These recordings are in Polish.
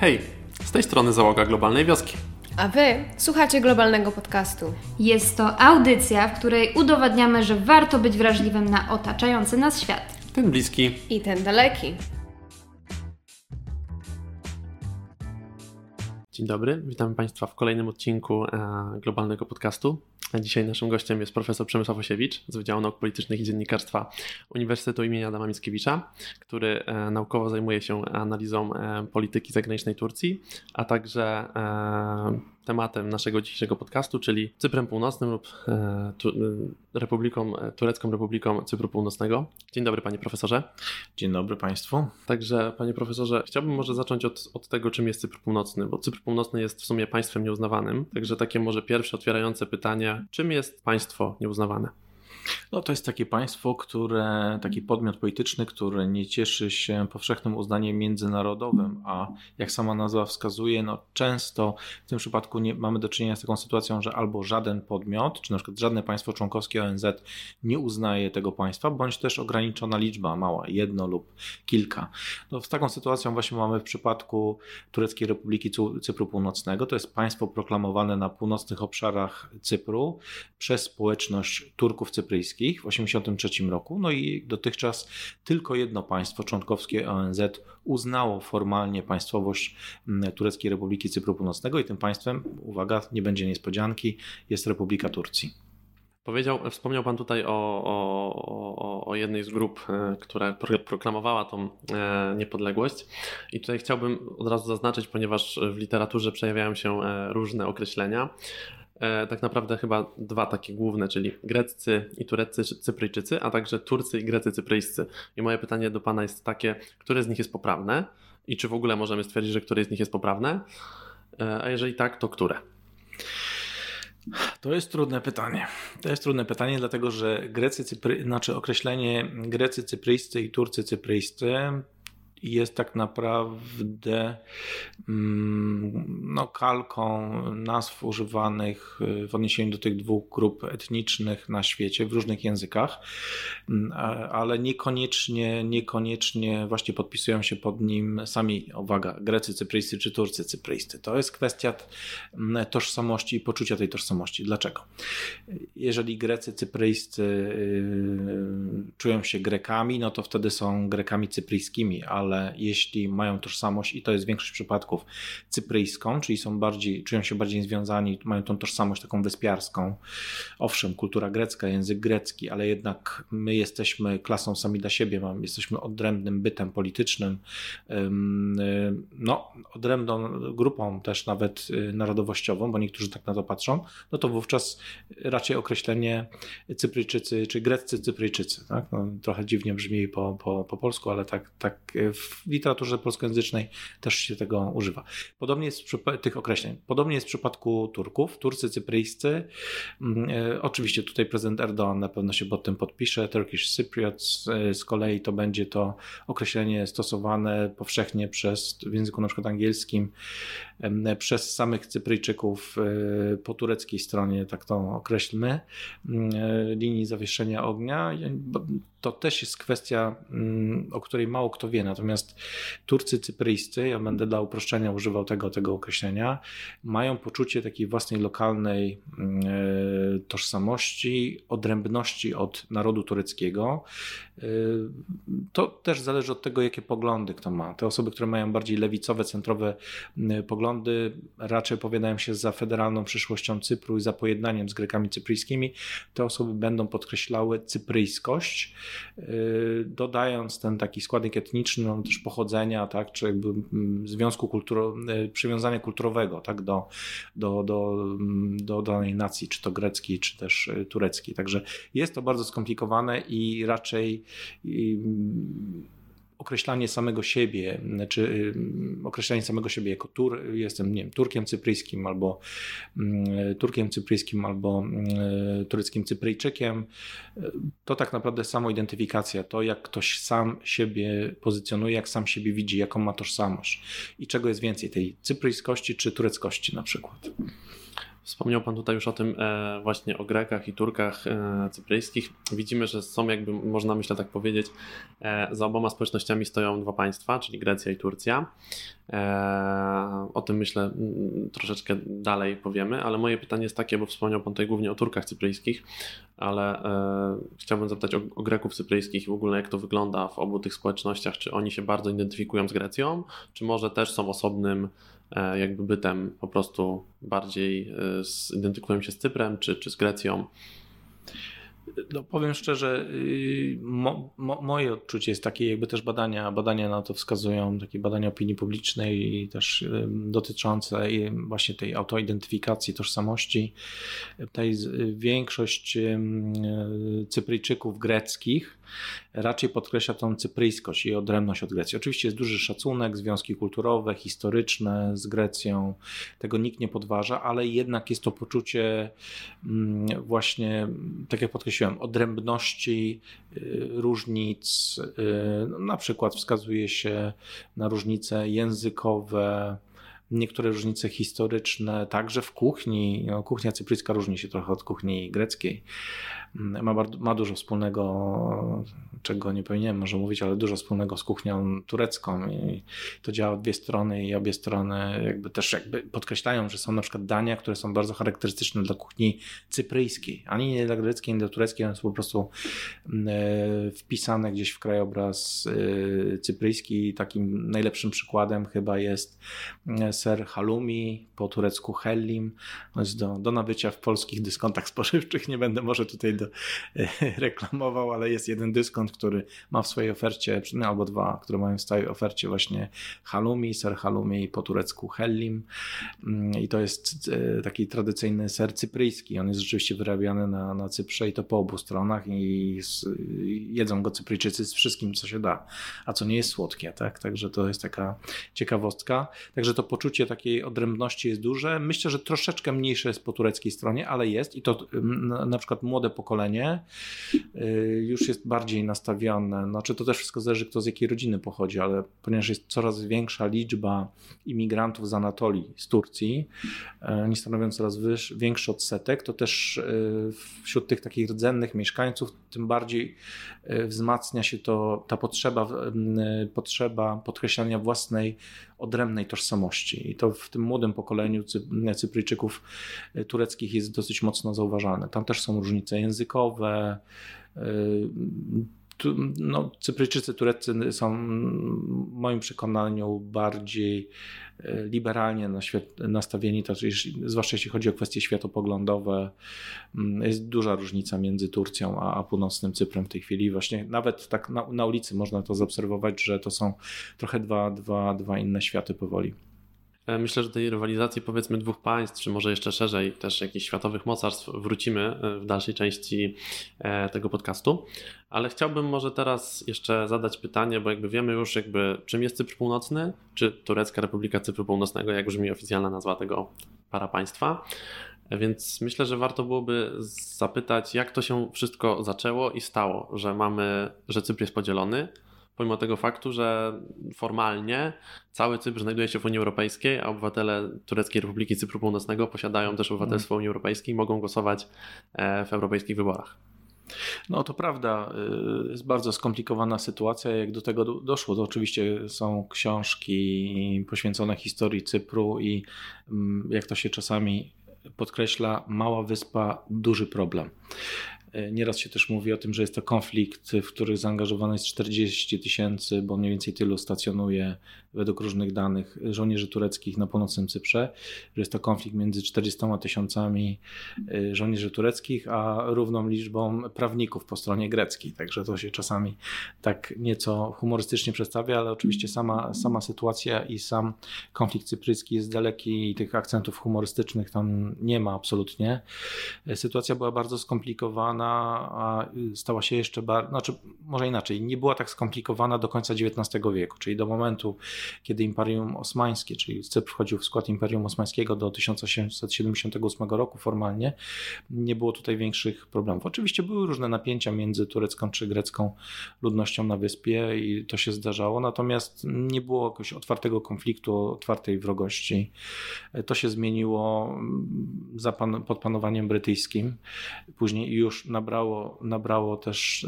Hej, z tej strony załoga Globalnej Wioski. A wy słuchacie globalnego podcastu. Jest to audycja, w której udowadniamy, że warto być wrażliwym na otaczający nas świat. Ten bliski. I ten daleki. Dzień dobry, witamy Państwa w kolejnym odcinku e, globalnego podcastu. Dzisiaj naszym gościem jest profesor Przemysław Osiewicz z Wydziału Nauk Politycznych i Dziennikarstwa Uniwersytetu im. Adama Mickiewicza, który e, naukowo zajmuje się analizą e, polityki zagranicznej Turcji, a także tematem naszego dzisiejszego podcastu, czyli Cyprem Północnym lub tu, Republiką, Turecką Republiką Cypru Północnego. Dzień dobry panie profesorze. Dzień dobry państwu. Także panie profesorze, chciałbym może zacząć od, od tego, czym jest Cypr Północny, bo Cypr Północny jest w sumie państwem nieuznawanym. Także takie może pierwsze otwierające pytanie, czym jest państwo nieuznawane? No, to jest takie państwo, które, taki podmiot polityczny, który nie cieszy się powszechnym uznaniem międzynarodowym, a jak sama nazwa wskazuje, no często w tym przypadku nie, mamy do czynienia z taką sytuacją, że albo żaden podmiot, czy na przykład żadne państwo członkowskie ONZ nie uznaje tego państwa, bądź też ograniczona liczba, mała, jedno lub kilka. No, z taką sytuacją właśnie mamy w przypadku Tureckiej Republiki Cypru Północnego. To jest państwo proklamowane na północnych obszarach Cypru przez społeczność Turków cypryjskich w 1983 roku. No i dotychczas tylko jedno państwo członkowskie ONZ uznało formalnie państwowość mm, Tureckiej Republiki Cypru Północnego i tym państwem, uwaga, nie będzie niespodzianki, jest Republika Turcji. Powiedział, wspomniał Pan tutaj o, o, o, jednej z grup, e, która proklamowała tą e, niepodległość. I tutaj chciałbym od razu zaznaczyć, ponieważ w literaturze przejawiają się e, różne określenia. E, tak naprawdę chyba dwa takie główne, czyli greccy i tureccy cypryjczycy, a także Turcy i grecy cypryjscy. I moje pytanie do Pana jest takie, które z nich jest poprawne i czy w ogóle możemy stwierdzić, że któreś z nich jest poprawne? E, a jeżeli tak, to które? To jest trudne pytanie. To jest trudne pytanie, dlatego że Grecy Cypry, znaczy określenie Grecy cypryjscy i Turcy cypryjscy jest tak naprawdę mm, no, kalką nazw używanych w odniesieniu do tych dwóch grup etnicznych na świecie w różnych językach, mm, ale niekoniecznie, niekoniecznie właśnie podpisują się pod nim sami, uwaga, Grecy cypryjscy czy Turcy cypryjscy. To jest kwestia mm, tożsamości i poczucia tej tożsamości. Dlaczego? Jeżeli Grecy cypryjscy y, czują się Grekami, no to wtedy są Grekami cypryjskimi, ale ale jeśli mają tożsamość, i to jest większość przypadków, cypryjską, czyli są bardziej, czują się bardziej związani, mają tą tożsamość taką wyspiarską. Owszem, kultura grecka, język grecki, ale jednak my jesteśmy klasą sami dla siebie, jesteśmy odrębnym bytem politycznym, no, odrębną grupą też nawet y, narodowościową, bo niektórzy tak na to patrzą, no to wówczas raczej określenie Cypryjczycy, czy greccy Cypryjczycy. Tak? No, trochę dziwnie brzmi po, po, po polsku, ale tak, tak y, w literaturze polskojęzycznej też się tego używa. Podobnie jest tych określeń. Podobnie jest w przypadku Turków. Turcy cypryjscy. Mm, e, oczywiście tutaj prezydent Erdogan na pewno się pod tym podpisze. Turkish Cypriots e, z kolei to będzie to określenie stosowane powszechnie przez w języku na przykład angielskim przez samych Cypryjczyków e, po tureckiej stronie, tak to określmy, mm, linii zawieszenia ognia to też jest kwestia, mm, o której mało kto wie. Natomiast Turcy cypryjscy, ja będę dla uproszczenia używał tego, tego określenia, mają poczucie takiej własnej lokalnej e, tożsamości, odrębności od narodu tureckiego. E, to też zależy od tego, jakie poglądy kto ma. Te osoby, które mają bardziej lewicowe, centrowe mm, poglądy, raczej opowiadają się za federalną przyszłością Cypru i za pojednaniem z Grekami cypryjskimi. Te osoby będą podkreślały cypryjskość Y, dodając ten taki składnik etniczny, no, też pochodzenia, tak, czy jakby mm, związku kulturo, y, przywiązania kulturowego tak, do, do, do, mm, do danej nacji, czy to greckiej, czy też y, tureckiej. Także jest to bardzo skomplikowane i raczej określanie samego siebie, czy określanie samego siebie jako tur, jestem nie wiem, Turkiem cypryjskim albo mm, Turkiem cypryjskim albo mm, tureckim Cypryjczykiem, to tak naprawdę samoidentyfikacja, to jak ktoś sam siebie pozycjonuje, jak sam siebie widzi, jaką ma tożsamość i czego jest więcej, tej cypryjskości czy tureckości na przykład. Wspomniał Pan tutaj już o tym e, właśnie o Grekach i Turkach e, cypryjskich. Widzimy, że są jakby, można myślę tak powiedzieć, e, za oboma społecznościami stoją dwa państwa, czyli Grecja i Turcja. tym myślę mm, troszeczkę dalej powiemy, ale moje pytanie jest takie, bo wspomniał Pan tutaj głównie o Turkach cypryjskich, ale e, chciałbym zapytać o, o, Greków cypryjskich i w ogóle jak to wygląda w obu tych społecznościach, czy oni się bardzo identyfikują z Grecją, czy może też są osobnym e, jakby bytem, po prostu bardziej e, identyfikują się z Cyprem, czy, czy z Grecją? No, powiem szczerze, y, mo, mo, moje odczucie jest takie, jakby też badania, badania na to wskazują, takie badania opinii publicznej i też y, dotyczące właśnie tej autoidentyfikacji, tożsamości. Tutaj większość y, Cypryjczyków greckich raczej podkreśla tą cypryjskość i odrębność od Grecji. Oczywiście jest duży szacunek, związki kulturowe, historyczne z Grecją, tego nikt nie podważa, ale jednak jest to poczucie mm, właśnie, tak jak podkreśliłem, odrębności, y, różnic. Y, no, na przykład wskazuje się na różnice językowe, niektóre różnice historyczne, także w kuchni. No, kuchnia cypryjska różni się trochę od kuchni greckiej. Mm, ma, bardzo, ma dużo wspólnego, czego nie powinienem może mówić, ale dużo wspólnego z kuchnią turecką i to działa w dwie strony i obie strony jakby też jakby podkreślają, że są na przykład dania, które są bardzo charakterystyczne dla kuchni cypryjskiej, ani nie dla greckiej, ani dla tureckiej, one są po prostu mm, e, wpisane gdzieś w krajobraz e, cypryjski. Takim najlepszym przykładem chyba jest mm, ser halloumi, po turecku hellim. On jest do, do nabycia w polskich dyskontach spożywczych. Nie będę może tutaj do, reklamował, ale jest jeden dyskont, który ma w swojej ofercie, albo dwa, które mają w stałej ofercie właśnie halloumi, ser halloumi po turecku hellim. Mm, I to jest e, taki tradycyjny ser cypryjski. On jest rzeczywiście wyrabiany na, na Cyprze i to po obu stronach i z, jedzą go Cypryjczycy z wszystkim, co się da, a co nie jest słodkie, tak? Także to jest taka ciekawostka. Także to poczucie takiej odrębności jest duże. Myślę, że troszeczkę mniejsze jest po tureckiej stronie, ale jest i to na przykład młode pokolenie y, już jest bardziej nastawione. Znaczy to też wszystko zależy, kto z jakiej rodziny pochodzi, ale ponieważ jest coraz większa liczba imigrantów z Anatolii, z Turcji, y, oni stanowią coraz większy odsetek, to też y, wśród tych takich rdzennych mieszkańców tym bardziej wzmacnia się to, ta potrzeba, potrzeba podkreślania własnej odrębnej tożsamości. I to w tym młodym pokoleniu Cypryjczyków e, tureckich jest dosyć mocno zauważalne. Tam też są różnice językowe. E, no, Cypryjczycy tureccy są w moim przekonaniu bardziej e, liberalnie nastawieni, to, zwłaszcza jeśli chodzi o kwestie światopoglądowe. Mm, jest duża różnica między Turcją a, a północnym Cyprem w tej chwili. Właśnie nawet tak na, na ulicy można to zaobserwować, że to są trochę dwa, dwa, dwa inne światy powoli. E, myślę, że tej rywalizacji powiedzmy dwóch państw, czy może jeszcze szerzej też jakichś światowych mocarstw wrócimy e, w dalszej części e, tego podcastu. Ale chciałbym może teraz jeszcze zadać pytanie, bo jakby wiemy już jakby czym jest Cypr Północny, czy Turecka Republika Cypru Północnego, jak brzmi oficjalna nazwa tego para państwa. Więc myślę, że warto byłoby zapytać, jak to się wszystko zaczęło i stało, że mamy, że Cypr jest podzielony, pomimo tego faktu, że formalnie cały Cypr znajduje się w Unii Europejskiej, a obywatele Tureckiej Republiki Cypru Północnego posiadają też obywatelstwo Unii Europejskiej i mogą głosować e, w europejskich wyborach. No to prawda, y, jest bardzo skomplikowana sytuacja. Jak do tego doszło, to oczywiście są książki poświęcone historii Cypru i mm, jak to się czasami podkreśla, mała wyspa, duży problem. E, nieraz się też mówi o tym, że jest to konflikt, w który zaangażowane jest 40 tysięcy, bo mniej więcej tylu stacjonuje według różnych danych żołnierzy tureckich na północnym Cyprze, że jest to konflikt między 40 tysiącami e, żołnierzy tureckich, a równą liczbą prawników po stronie greckiej. Także to się czasami tak nieco humorystycznie przedstawia, ale oczywiście sama, sama sytuacja i sam konflikt cypryjski jest daleki i tych akcentów humorystycznych tam nie ma absolutnie. Sytuacja była bardzo skomplikowana a stała się jeszcze bardziej, znaczy może inaczej, nie była tak skomplikowana do końca XIX wieku, czyli do momentu, kiedy Imperium Osmańskie, czyli Cypr wchodził w skład Imperium Osmańskiego do 1878 roku formalnie, nie było tutaj większych problemów. Oczywiście były różne napięcia między turecką czy grecką ludnością na wyspie i to się zdarzało, natomiast nie było jakiegoś otwartego konfliktu, otwartej wrogości. To się zmieniło za pan, pod panowaniem brytyjskim, później już nabrało, nabrało też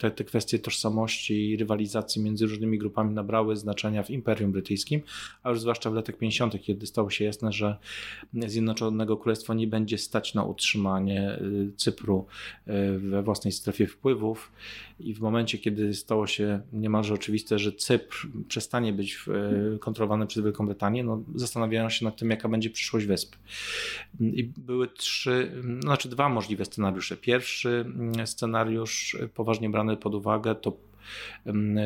te, te kwestie tożsamości i rywalizacji między różnymi grupami nabrały znaczenia w Imperium Brytyjskim, a już zwłaszcza w latach 50., kiedy stało się jasne, że Zjednoczonego Królestwa nie będzie stać na utrzymanie y, Cypru y, we własnej strefie wpływów i w momencie, kiedy stało się niemalże oczywiste, że Cypr przestanie być y, kontrolowany przez Wielką Brytanię, no, zastanawiają się nad tym, jaka będzie przyszłość wysp. I były trzy, znaczy dwa możliwe scenariusze. Pierwszy mm, scenariusz poważnie brany pod uwagę to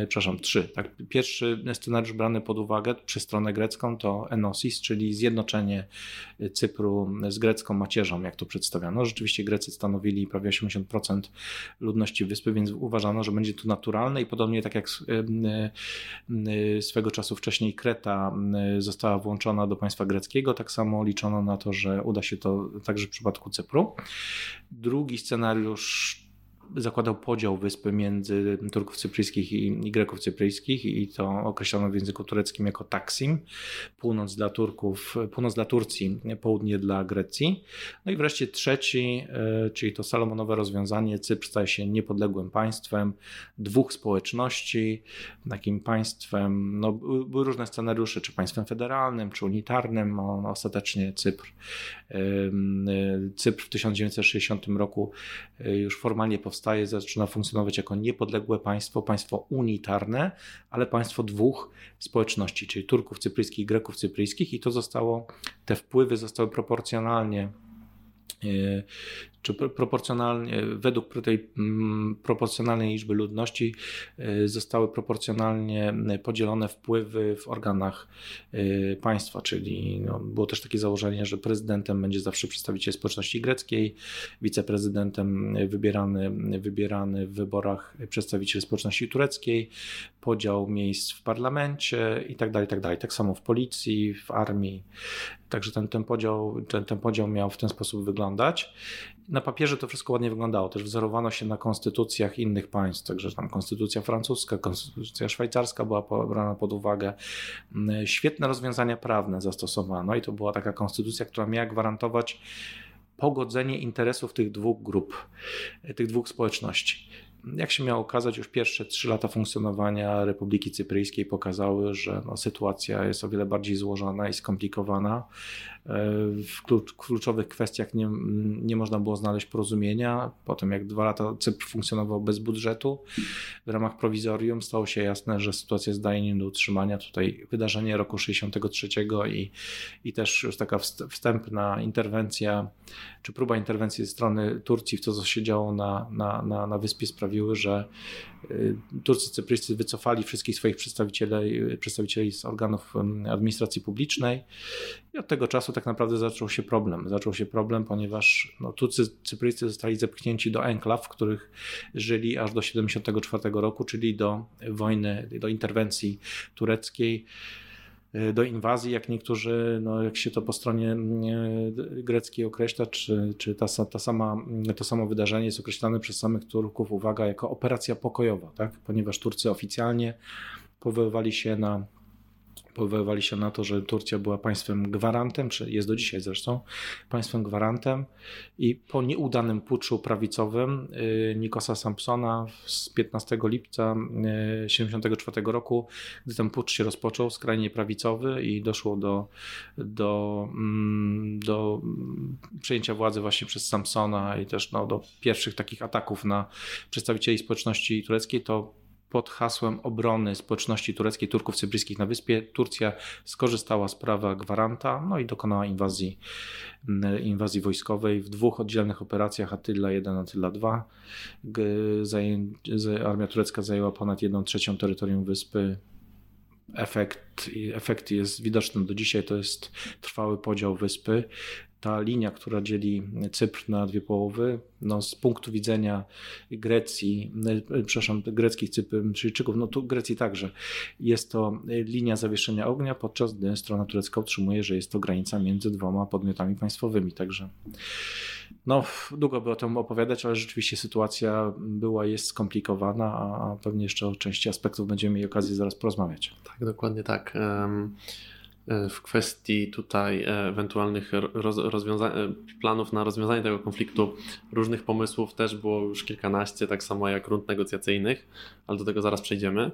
przepraszam, trzy. Tak? Pierwszy scenariusz brany pod uwagę przez stronę grecką to enosis, czyli zjednoczenie Cypru z grecką macierzą, jak to przedstawiano. Rzeczywiście Grecy stanowili prawie 80% ludności wyspy, więc uważano, że będzie to naturalne i podobnie tak jak swego czasu wcześniej Kreta została włączona do państwa greckiego, tak samo liczono na to, że uda się to także w przypadku Cypru. Drugi scenariusz zakładał podział wyspy między Turków cypryjskich i, Greków cypryjskich i to określono w języku tureckim jako Taksim. Północ dla Turków, północ dla Turcji, południe dla Grecji. No i wreszcie trzeci, e, czyli to Salomonowe rozwiązanie. Cypr staje się niepodległym państwem dwóch społeczności, takim państwem, no były różne scenariusze, czy państwem federalnym, czy unitarnym. No, ostatecznie Cypr, e, Cypr w 1960 roku e, już formalnie powstał powstaje, zaczyna funkcjonować jako niepodległe państwo, państwo unitarne, ale państwo dwóch społeczności, czyli Turków cypryjskich i Greków cypryjskich. I to zostało, te wpływy zostały proporcjonalnie e, czy proporcjonalnie, według tej mm, proporcjonalnej liczby ludności y, zostały proporcjonalnie podzielone wpływy w organach y, państwa, czyli no, było też takie założenie, że prezydentem będzie zawsze przedstawiciel społeczności greckiej, wiceprezydentem wybierany, wybierany w wyborach przedstawiciel społeczności tureckiej, podział miejsc w parlamencie i tak dalej, tak dalej. Tak samo w policji, w armii. Także ten, ten, podział, ten, ten podział miał w ten sposób wyglądać na papierze to wszystko ładnie wyglądało. Też wzorowano się na konstytucjach innych państw, także tam konstytucja francuska, konstytucja szwajcarska była brana pod uwagę. Mm, świetne rozwiązania prawne zastosowano i to była taka konstytucja, która miała gwarantować pogodzenie interesów tych dwóch grup, tych dwóch społeczności. Jak się miało okazać, już pierwsze trzy lata funkcjonowania Republiki Cypryjskiej pokazały, że no, sytuacja jest o wiele bardziej złożona i skomplikowana. W kluczowych kwestiach nie, nie można było znaleźć porozumienia. Potem, jak dwa lata Cypr funkcjonował bez budżetu, w ramach prowizorium stało się jasne, że sytuacja zdaje nie do utrzymania. Tutaj wydarzenie roku 63 i, i też już taka wstępna interwencja, czy próba interwencji ze strony Turcji w to, co się działo na, na, na, na Wyspie sprawiły, że y, Turcy cypryjscy wycofali wszystkich swoich przedstawicieli, przedstawicieli z organów administracji publicznej i od tego czasu tak naprawdę zaczął się problem. Zaczął się problem, ponieważ no, Turcy cypryjscy zostali zepchnięci do enklaw, w których żyli aż do 1974 roku, czyli do wojny, do interwencji tureckiej do inwazji, jak niektórzy, no jak się to po stronie greckiej określa, czy, czy ta, ta sama, to samo wydarzenie jest określane przez samych Turków, uwaga, jako operacja pokojowa, tak? ponieważ Turcy oficjalnie powoływali się na powoływali się na to, że Turcja była państwem gwarantem, czy jest do dzisiaj zresztą państwem gwarantem. I po nieudanym puczu prawicowym y, Nikosa Sampsona z 15 lipca 1974 y, roku, gdy ten pucz się rozpoczął, skrajnie prawicowy i doszło do, do, mm, do przejęcia władzy właśnie przez Sampsona i też no, do pierwszych takich ataków na przedstawicieli społeczności tureckiej, to pod hasłem obrony społeczności tureckiej, Turków cypryjskich na wyspie, Turcja skorzystała z prawa gwaranta no i dokonała inwazji, mm, inwazji wojskowej w dwóch oddzielnych operacjach Attila 1, Attila 2. Armia turecka zajęła ponad 1 trzecią terytorium wyspy. Efekt, efekt jest widoczny do dzisiaj, to jest trwały podział wyspy ta linia, która dzieli Cypr na dwie połowy, no z punktu widzenia Grecji, e, przepraszam, greckich Cypryjczyków, no tu Grecji także, jest to linia zawieszenia ognia, podczas gdy strona turecka utrzymuje, że jest to granica między dwoma podmiotami państwowymi, także no długo by o tym opowiadać, ale rzeczywiście sytuacja była, jest skomplikowana, a pewnie jeszcze o części aspektów będziemy mieli okazję zaraz porozmawiać. Tak, dokładnie tak. Um w kwestii tutaj ewentualnych roz, rozwiąza- planów na rozwiązanie tego konfliktu. Różnych pomysłów też było już kilkanaście, tak samo jak rund negocjacyjnych, ale do tego zaraz przejdziemy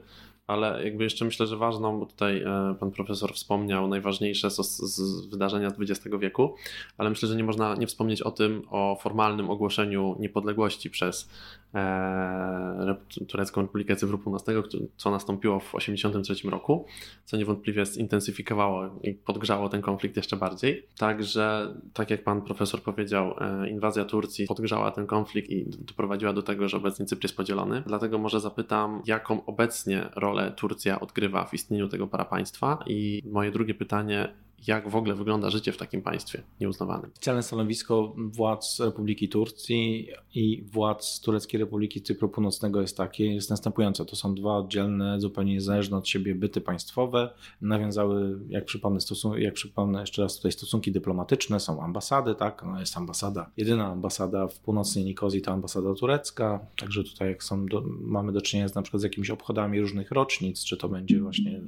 ale jakby jeszcze myślę, że ważną, bo tutaj e, pan profesor wspomniał najważniejsze z, z wydarzenia XX wieku, ale myślę, że nie można nie wspomnieć o tym, o formalnym ogłoszeniu niepodległości przez e, Turecką Republikę Cypru Północnego, co nastąpiło w 1983 roku, co niewątpliwie zintensyfikowało i podgrzało ten konflikt jeszcze bardziej. Także, tak jak pan profesor powiedział, e, inwazja Turcji podgrzała ten konflikt i doprowadziła do tego, że obecnie Cypr jest podzielony. Dlatego może zapytam, jaką obecnie rolę rolę Turcja odgrywa w istnieniu tego parapaństwa. I moje drugie pytanie, jak w ogóle wygląda życie w takim państwie nieuznawanym. Oficjalne stanowisko władz Republiki Turcji i władz Tureckiej Republiki Cypru Północnego jest takie, jest następujące. To są dwa oddzielne, zupełnie niezależne od siebie byty państwowe. Nawiązały, jak przypomnę, stosun- jak przypomnę jeszcze raz tutaj stosunki dyplomatyczne, są ambasady, tak, no jest ambasada, jedyna ambasada w północnej Nikozji to ambasada turecka, także tutaj jak są, do, mamy do czynienia z, na przykład z jakimiś obchodami różnych rocznic, czy to będzie właśnie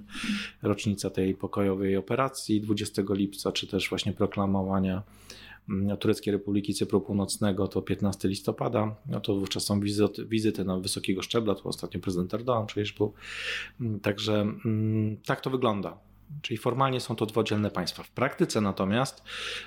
rocznica tej pokojowej operacji 20 lipca, czy też właśnie proklamowania mm, Tureckiej Republiki Cypru Północnego to 15 listopada, no to wówczas są wizyty, wizyty na wysokiego szczebla, to ostatnio prezydent Erdogan przecież był. Mm, także mm, tak to wygląda. Czyli formalnie są to dwa oddzielne państwa. W praktyce natomiast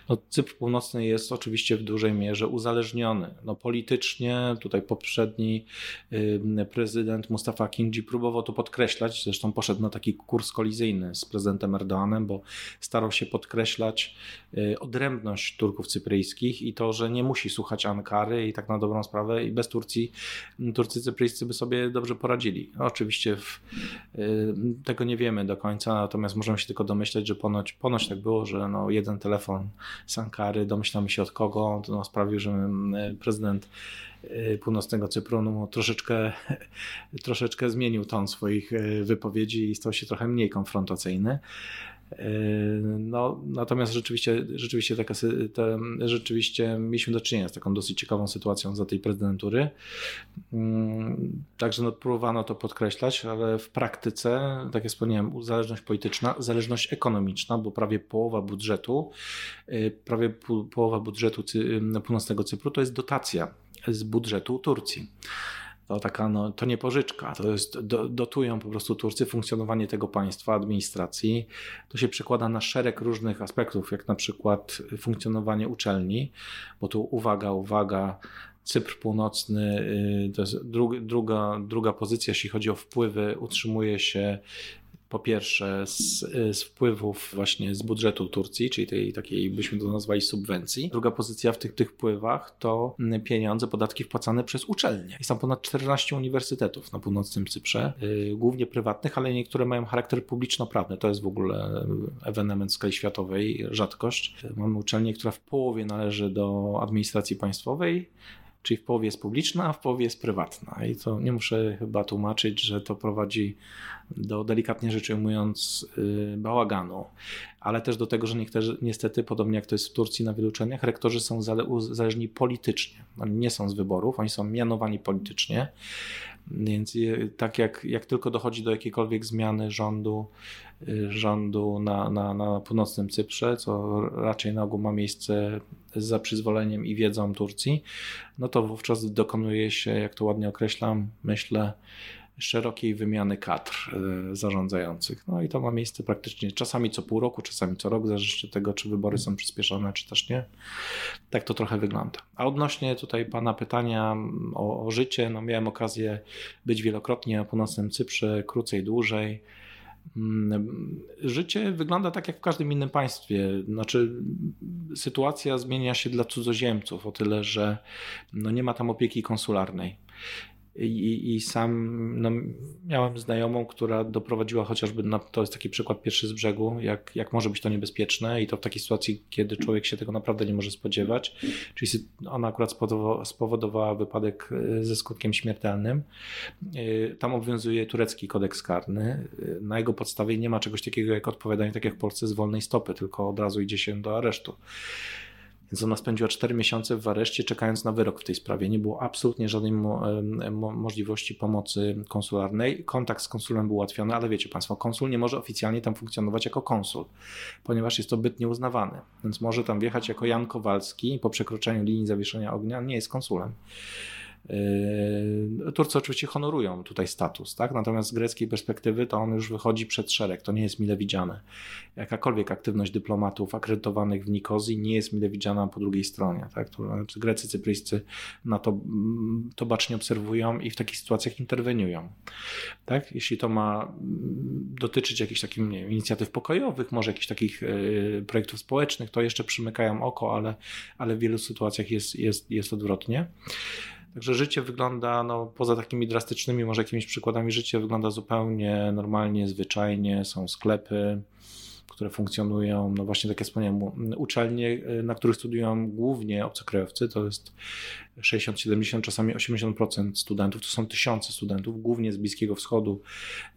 no, Cypr Północny jest oczywiście w dużej mierze uzależniony. No, politycznie tutaj poprzedni y, prezydent Mustafa Kinji próbował to podkreślać, zresztą poszedł na taki kurs kolizyjny z prezydentem Erdoganem, bo starał się podkreślać y, odrębność Turków cypryjskich i to, że nie musi słuchać Ankary i tak na dobrą sprawę i bez Turcji Turcy cypryjscy by sobie dobrze poradzili. No, oczywiście w, y, tego nie wiemy do końca, natomiast możemy możemy się tylko domyśleć, że ponoć, ponoć tak było, że no jeden telefon z Ankary, domyślamy się od kogo, to no sprawił, że mm, prezydent y, północnego Cypru no, troszeczkę, troszeczkę zmienił ton swoich y, wypowiedzi i stał się trochę mniej konfrontacyjny. No, natomiast rzeczywiście, rzeczywiście, taka, te, rzeczywiście mieliśmy do czynienia z taką dosyć ciekawą sytuacją za tej prezydentury. Mm, także no, próbowano to podkreślać, ale w praktyce, tak jak wspomniałem, zależność polityczna, zależność ekonomiczna, bo prawie połowa budżetu, y, prawie połowa budżetu północnego Cypru to jest dotacja z budżetu Turcji to taka, no, to nie pożyczka, to jest, do, dotują po prostu Turcy funkcjonowanie tego państwa, administracji. To się przekłada na szereg różnych aspektów, jak na przykład funkcjonowanie uczelni, bo tu uwaga, uwaga, Cypr Północny y, to jest druga, druga pozycja, jeśli chodzi o wpływy, utrzymuje się po pierwsze z, z, wpływów właśnie z budżetu Turcji, czyli tej takiej, byśmy to nazwali subwencji. Druga pozycja w tych, tych wpływach to pieniądze, podatki wpłacane przez uczelnie. Jest tam ponad 14 uniwersytetów na północnym Cyprze, yy, głównie prywatnych, ale niektóre mają charakter publiczno-prawny. To jest w ogóle ewenement w skali światowej, rzadkość. Mamy uczelnię, która w połowie należy do administracji państwowej, czyli w połowie jest publiczna, a w połowie jest prywatna. I to nie muszę chyba tłumaczyć, że to prowadzi do, delikatnie rzecz ujmując, yy, bałaganu, ale też do tego, że niektórzy, niestety, podobnie jak to jest w Turcji na wielu uczelniach, rektorzy są uzależni politycznie. Oni nie są z wyborów, oni są mianowani politycznie. Więc tak jak, jak tylko dochodzi do jakiejkolwiek zmiany rządu, y, rządu na, na, na północnym Cyprze, co raczej na ogół ma miejsce za przyzwoleniem i wiedzą Turcji, no to wówczas dokonuje się, jak to ładnie określam, myślę, szerokiej wymiany kadr e, zarządzających. No i to ma miejsce praktycznie czasami co pół roku, czasami co rok, zależy od tego, czy wybory są przyspieszone, czy też nie. Tak to trochę wygląda. A odnośnie tutaj Pana pytania o, o życie, no miałem okazję być wielokrotnie na północnym Cyprze, krócej, dłużej. Mm, życie wygląda tak jak w każdym innym państwie. Znaczy, sytuacja zmienia się dla cudzoziemców o tyle, że no nie ma tam opieki konsularnej. I, I, sam no, miałem znajomą, która doprowadziła chociażby, na, to jest taki przykład pierwszy z brzegu, jak, jak może być to niebezpieczne i to w takiej sytuacji, kiedy człowiek się tego naprawdę nie może spodziewać. Czyli ona akurat spowodowała, wypadek e, ze skutkiem śmiertelnym. E, tam obowiązuje turecki kodeks karny. E, na jego podstawie nie ma czegoś takiego jak odpowiadanie, tak jak w Polsce, z wolnej stopy, tylko od razu idzie się do aresztu. Więc ona spędziła 4 miesiące w areszcie, czekając na wyrok w tej sprawie. Nie było absolutnie żadnej mo mo możliwości pomocy konsularnej. Kontakt z konsulem był ułatwiony, ale wiecie Państwo, konsul nie może oficjalnie tam funkcjonować jako konsul, ponieważ jest to byt nieuznawany. Więc może tam wjechać jako Jan Kowalski po przekroczeniu linii zawieszenia ognia nie jest konsulem. Yy, Turcy oczywiście honorują tutaj status, tak? natomiast z greckiej perspektywy to on już wychodzi przed szereg, to nie jest mile widziane. Jakakolwiek aktywność dyplomatów akredytowanych w Nikozji nie jest mile widziana po drugiej stronie. Tak? To znaczy Grecy, Cypryjscy na to, mm, to bacznie obserwują i w takich sytuacjach interweniują. Tak? Jeśli to ma mm, dotyczyć jakichś takich nie inicjatyw pokojowych, może jakichś takich yy, projektów społecznych, to jeszcze przymykają oko, ale, ale w wielu sytuacjach jest, jest, jest odwrotnie. Także życie wygląda, no, poza takimi drastycznymi, może jakimiś przykładami, życie wygląda zupełnie normalnie, zwyczajnie. Są sklepy, które funkcjonują, no właśnie tak jak wspomniałem, uczelnie, na których studiują głównie obcokrajowcy, to jest 60, 70, czasami 80% studentów, to są tysiące studentów, głównie z Bliskiego Wschodu,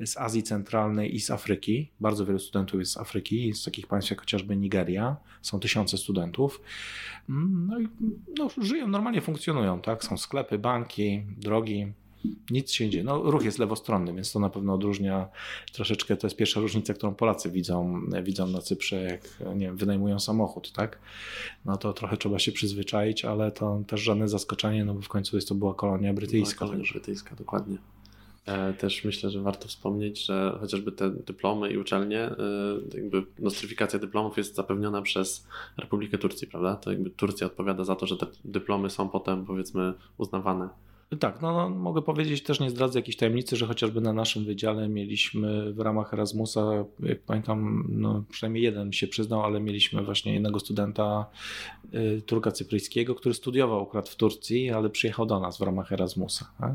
z Azji Centralnej i z Afryki. Bardzo wielu studentów jest z Afryki, z takich państw jak chociażby Nigeria, są tysiące studentów. No i no, żyją, normalnie funkcjonują, tak? Są sklepy, banki, drogi, nic się nie dzieje. No, ruch jest lewostronny, więc to na pewno odróżnia troszeczkę, to jest pierwsza różnica, którą Polacy widzą, widzą na Cyprze, jak nie wiem, wynajmują samochód, tak? No to trochę trzeba się przyzwyczaić, ale to też żadne zaskoczenie, no bo w końcu jest to była kolonia brytyjska. Była kolonia brytyjska, dokładnie. E, też myślę, że warto wspomnieć, że chociażby te dyplomy i uczelnie, e, jakby nostryfikacja dyplomów jest zapewniona przez Republikę Turcji, prawda? To jakby Turcja odpowiada za to, że te dyplomy są potem powiedzmy uznawane tak, no, no, mogę powiedzieć, też nie zdradzę jakiejś tajemnicy, że chociażby na naszym wydziale mieliśmy w ramach Erasmusa, jak pamiętam, no, przynajmniej jeden się przyznał, ale mieliśmy właśnie jednego studenta y, Turka Cypryjskiego, który studiował akurat w Turcji, ale przyjechał do nas w ramach Erasmusa. Tak?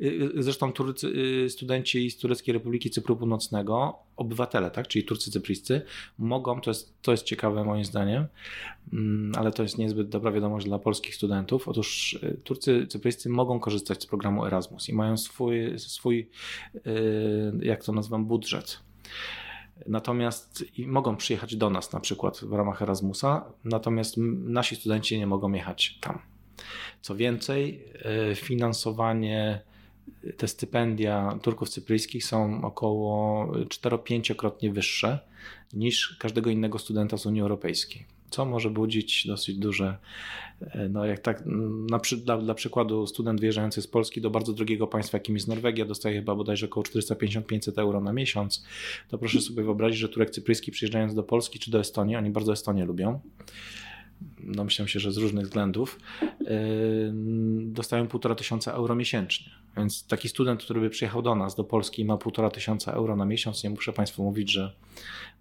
Y, y, zresztą Turcy, y, studenci z Tureckiej Republiki Cypru Północnego, obywatele, tak, czyli Turcy Cypryjscy, mogą, to jest, to jest ciekawe moim zdaniem, mm, ale to jest niezbyt dobra wiadomość dla polskich studentów. Otóż y, Turcy Cypryjscy mogą korzystać z programu Erasmus i mają swój, swój y, jak to nazywam, budżet. Natomiast mogą przyjechać do nas na przykład w ramach Erasmusa, natomiast nasi studenci nie mogą jechać tam. Co więcej, y, finansowanie te stypendia Turków cypryjskich są około 4-5-krotnie wyższe niż każdego innego studenta z Unii Europejskiej. Co może budzić dosyć duże, e, no jak tak, na, dla, dla przykładu student wyjeżdżający z Polski do bardzo drogiego państwa, jakim jest Norwegia, dostaje chyba bodajże około 450-500 euro na miesiąc, to proszę sobie wyobrazić, że Turek cypryjski przyjeżdżając do Polski czy do Estonii, oni bardzo Estonię lubią, myślę się, że z różnych względów, yy, dostają półtora tysiąca euro miesięcznie. Więc taki student, który by przyjechał do nas, do Polski i ma półtora tysiąca euro na miesiąc, nie muszę Państwu mówić, że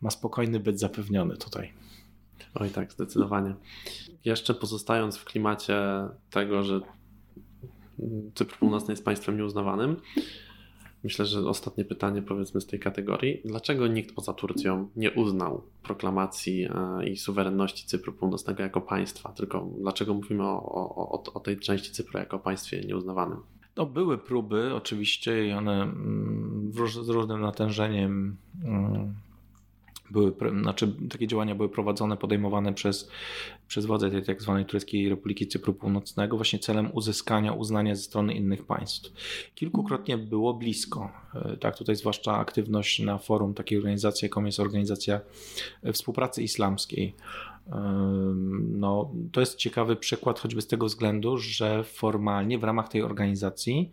ma spokojny byt zapewniony tutaj. Oj tak, zdecydowanie. Jeszcze pozostając w klimacie tego, że Cypr Północny jest państwem nieuznawanym, Myślę, że ostatnie pytanie powiedzmy z tej kategorii. Dlaczego nikt poza Turcją nie uznał proklamacji e, i suwerenności Cypru Północnego jako państwa? Tylko dlaczego mówimy o, o, o tej części Cypru jako państwie nieuznawanym? No, były próby oczywiście i one mm, z różnym natężeniem mm, były, znaczy takie działania były prowadzone, podejmowane przez, przez władze tej tak zwanej Tureckiej Republiki Cypru Północnego właśnie celem uzyskania uznania ze strony innych państw. Kilkukrotnie było blisko. E, tak, tutaj zwłaszcza aktywność na forum takiej organizacji, jaką jest Organizacja Współpracy Islamskiej. No, to jest ciekawy przykład choćby z tego względu, że formalnie w ramach tej organizacji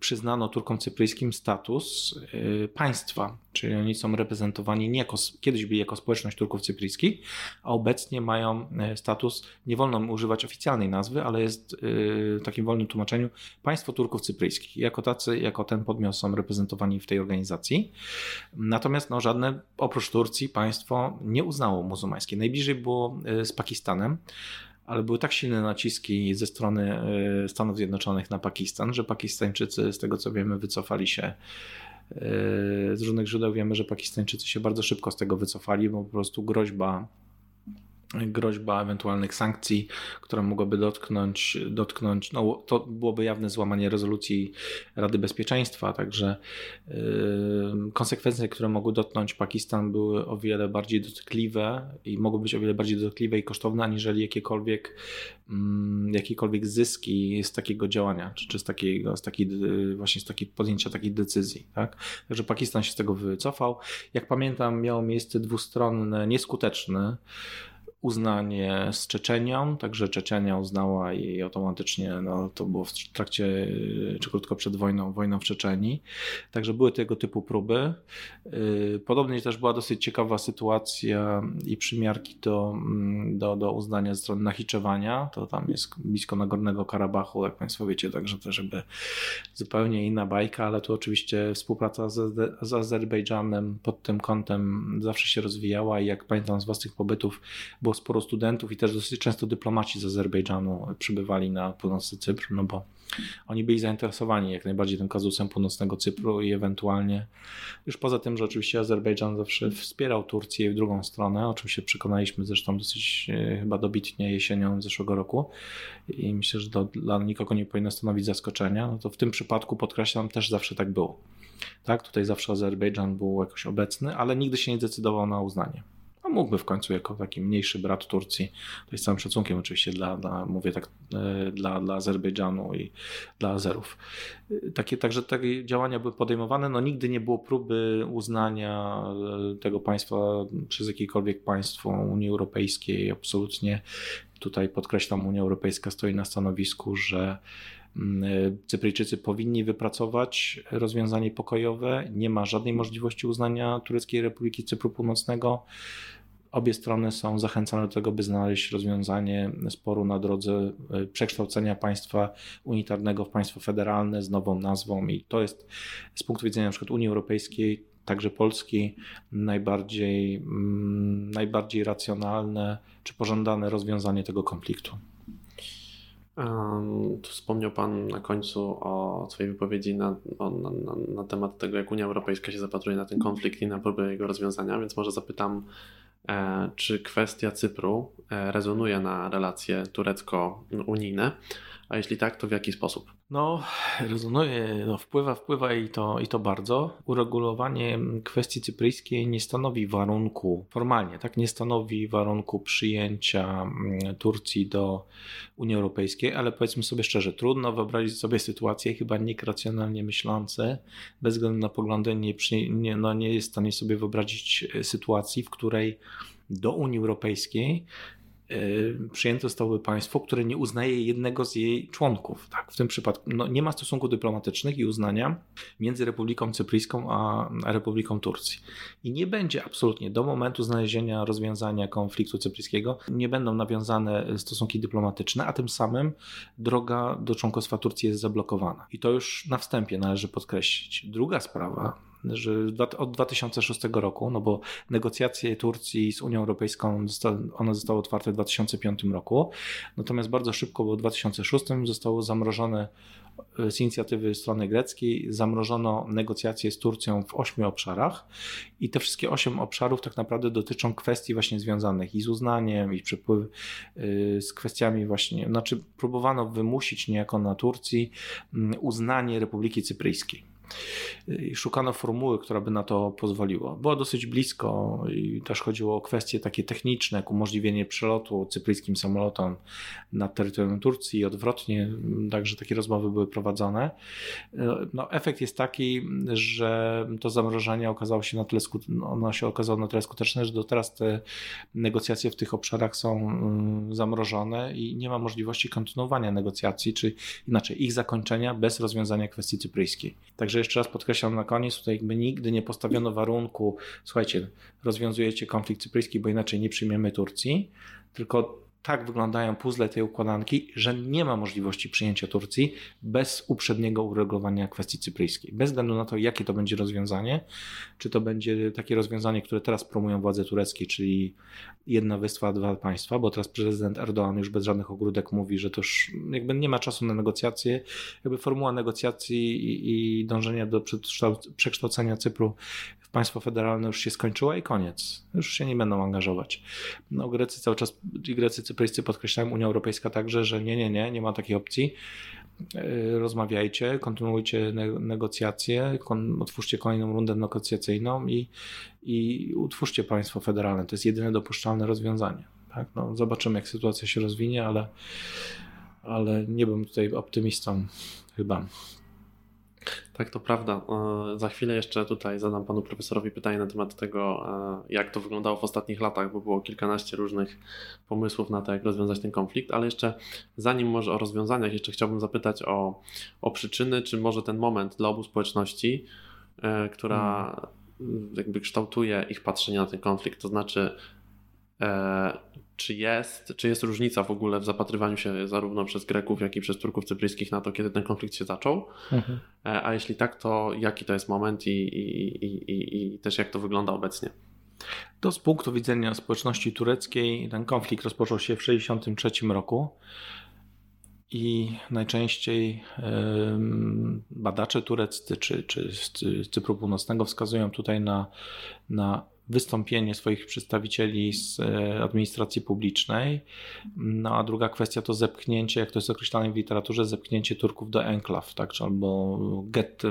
przyznano Turkom cypryjskim status y, państwa, czyli oni są reprezentowani nie jako, kiedyś byli jako społeczność Turków cypryjskich, a obecnie mają y, status, nie wolno używać oficjalnej nazwy, ale jest w takim wolnym tłumaczeniu państwo Turków cypryjskich. Jako tacy, jako ten podmiot są reprezentowani w tej organizacji. Natomiast no, żadne oprócz Turcji państwo nie uznało muzułmańskie. Najbliżej było z Pakistanem ale były tak silne naciski ze strony e, Stanów Zjednoczonych na Pakistan, że Pakistańczycy, z tego co wiemy, wycofali się. E, z różnych źródeł wiemy, że Pakistańczycy się bardzo szybko z tego wycofali, bo po prostu groźba groźba ewentualnych sankcji, która mogłaby dotknąć, dotknąć no, to byłoby jawne złamanie rezolucji Rady Bezpieczeństwa, także yy, konsekwencje, które mogły dotknąć Pakistan były o wiele bardziej dotkliwe i mogły być o wiele bardziej dotkliwe i kosztowne, aniżeli jakiekolwiek, yy, jakiekolwiek zyski z takiego działania, czy, czy z, takiego, z takiej, właśnie z takiej podjęcia takiej decyzji. Tak? Także Pakistan się z tego wycofał. Jak pamiętam, miało miejsce dwustronne, nieskuteczne uznanie z Czeczenią, także Czeczenia uznała i automatycznie no, to było w trakcie, czy krótko przed wojną, wojną w Czeczenii. Także były tego typu próby. Y, podobnie też była dosyć ciekawa sytuacja i przymiarki do, mm, do, do uznania ze strony Nachiczewania. To tam jest blisko Nagornego Karabachu, jak Państwo wiecie, także to żeby zupełnie inna bajka, ale tu oczywiście współpraca z, z Azerbejdżanem pod tym kątem zawsze się rozwijała i jak pamiętam z własnych pobytów, było sporo studentów i też dosyć często dyplomaci z Azerbejdżanu przybywali na północny Cypr, no bo oni byli zainteresowani jak najbardziej tym kazusem północnego Cypru i ewentualnie, już poza tym, że oczywiście Azerbejdżan zawsze wspierał Turcję w drugą stronę, o czym się przekonaliśmy zresztą dosyć e, chyba dobitnie jesienią zeszłego roku i myślę, że to dla nikogo nie powinno stanowić zaskoczenia, no to w tym przypadku podkreślam, też zawsze tak było. Tak, tutaj zawsze Azerbejdżan był jakoś obecny, ale nigdy się nie decydował na uznanie no mógłby w końcu jako taki mniejszy brat Turcji, to jest całym szacunkiem oczywiście dla, dla mówię tak, e, dla, dla Azerbejdżanu i dla Azerów. E, takie, także takie działania były podejmowane, no nigdy nie było próby uznania e, tego państwa przez jakiekolwiek państwo Unii Europejskiej, absolutnie tutaj podkreślam, Unia Europejska stoi na stanowisku, że Cypryjczycy powinni wypracować rozwiązanie pokojowe. Nie ma żadnej możliwości uznania Tureckiej Republiki Cypru Północnego. Obie strony są zachęcone do tego, by znaleźć rozwiązanie sporu na drodze e, przekształcenia państwa unitarnego w państwo federalne z nową nazwą i to jest z punktu widzenia przykład Unii Europejskiej, także Polski, najbardziej, mm, najbardziej racjonalne czy pożądane rozwiązanie tego konfliktu. Um, tu wspomniał Pan na końcu o swojej wypowiedzi na, o, na, na, na, temat tego, jak Unia Europejska się zapatruje na ten konflikt i na próbę jego rozwiązania, więc może zapytam, E, czy kwestia Cypru e, rezonuje na relacje turecko-unijne, a jeśli tak, to w jaki sposób? No, rezonuje, no, wpływa, wpływa i to, i to bardzo. Uregulowanie kwestii cypryjskiej nie stanowi warunku, formalnie, tak, nie stanowi warunku przyjęcia mm, Turcji do Unii Europejskiej, ale powiedzmy sobie szczerze, trudno wyobrazić sobie sytuację, chyba nikt racjonalnie myślący, bez względu na poglądy, nie, nie, no, nie jest w stanie sobie wyobrazić e, sytuacji, w której do Unii Europejskiej przyjęte zostałoby państwo, które nie uznaje jednego z jej członków. Tak, w tym przypadku no, nie ma stosunków dyplomatycznych i uznania między Republiką Cypryjską a Republiką Turcji. I nie będzie absolutnie do momentu znalezienia rozwiązania konfliktu cypryjskiego, nie będą nawiązane stosunki dyplomatyczne, a tym samym droga do członkostwa Turcji jest zablokowana. I to już na wstępie należy podkreślić. Druga sprawa, że od 2006 roku, no bo negocjacje Turcji z Unią Europejską, one zostały otwarte w 2005 roku, natomiast bardzo szybko, bo w 2006 zostało zamrożone e, z inicjatywy strony greckiej, zamrożono negocjacje z Turcją w ośmiu obszarach. I te wszystkie osiem obszarów tak naprawdę dotyczą kwestii właśnie związanych i z uznaniem, i przepływ e, z kwestiami właśnie, znaczy próbowano wymusić niejako na Turcji mm, uznanie Republiki Cypryjskiej i szukano formuły, która by na to pozwoliła. Było dosyć blisko i też chodziło o kwestie takie techniczne, jak umożliwienie przelotu cypryjskim samolotom na terytorium Turcji i odwrotnie, także takie rozmowy były prowadzone. No, efekt jest taki, że to zamrożenie okazało się na tyle, ono się okazało na tyle skuteczne, że do teraz te negocjacje w tych obszarach są mm, zamrożone i nie ma możliwości kontynuowania negocjacji, czy inaczej ich zakończenia bez rozwiązania kwestii cypryjskiej. Także że jeszcze raz podkreślam na koniec, tutaj jakby nigdy nie postawiono warunku, słuchajcie, rozwiązujecie konflikt cypryjski, bo inaczej nie przyjmiemy Turcji, tylko tak wyglądają puzzle tej układanki, że nie ma możliwości przyjęcia Turcji bez uprzedniego uregulowania kwestii cypryjskiej. Bez względu na to, jakie to będzie rozwiązanie, czy to będzie takie rozwiązanie, które teraz promują władze tureckie, czyli jedna wyspa, dwa państwa, bo teraz prezydent Erdoğan już bez żadnych ogródek mówi, że to już jakby nie ma czasu na negocjacje. Jakby formuła negocjacji i, i dążenia do przekształcenia Cypru w państwo federalne już się skończyła i koniec. Już się nie będą angażować. No, Grecy cały czas, i Grecy, Cypryjscy podkreślają, Unia Europejska także, że nie, nie, nie, nie ma takiej opcji. E, rozmawiajcie, kontynuujcie negocjacje, otwórzcie kolejną rundę negocjacyjną i, i utwórzcie państwo federalne. To jest jedyne dopuszczalne rozwiązanie. Tak? No, zobaczymy, jak sytuacja się rozwinie, ale, ale nie bym tutaj optymistą chyba. Tak, to prawda. E, za chwilę jeszcze tutaj zadam panu profesorowi pytanie na temat tego, e, jak to wyglądało w ostatnich latach, bo było kilkanaście różnych pomysłów na to, jak rozwiązać ten konflikt, ale jeszcze zanim może o rozwiązaniach, jeszcze chciałbym zapytać o, o przyczyny, czy może ten moment dla obu społeczności, e, która hmm. jakby kształtuje ich patrzenie na ten konflikt, to znaczy czy jest, czy jest różnica w ogóle w zapatrywaniu się zarówno przez Greków, jak i przez Turków cypryjskich na to, kiedy ten konflikt się zaczął? Mhm. E, a jeśli tak, to jaki to jest moment i, i, i, i też jak to wygląda obecnie? To z punktu widzenia społeczności tureckiej ten konflikt rozpoczął się w 1963 roku i najczęściej badacze tureccy czy, czy z Cypru Północnego wskazują tutaj na, na wystąpienie swoich przedstawicieli z e, administracji publicznej. No a druga kwestia to zepchnięcie, jak to jest określane w literaturze, zepchnięcie Turków do enklaw, tak, czy albo get.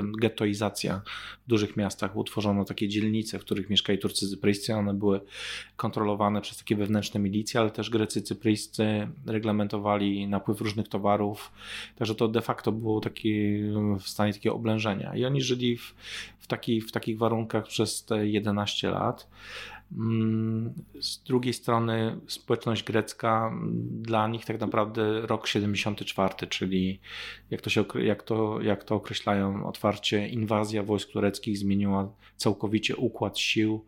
W dużych miastach utworzono takie dzielnice, w których mieszkali Turcy cypryjscy, one były kontrolowane przez takie wewnętrzne milicje, ale też Grecy cypryjscy reglamentowali napływ różnych towarów, także to de facto było taki, w stanie takiego oblężenia. I oni żyli w, w, taki, w takich warunkach przez te 11 lat. Mm, z drugiej strony społeczność grecka, dla nich tak naprawdę rok 74, czyli jak to, się, jak to, jak to określają otwarcie, inwazja wojsk tureckich zmieniła całkowicie układ sił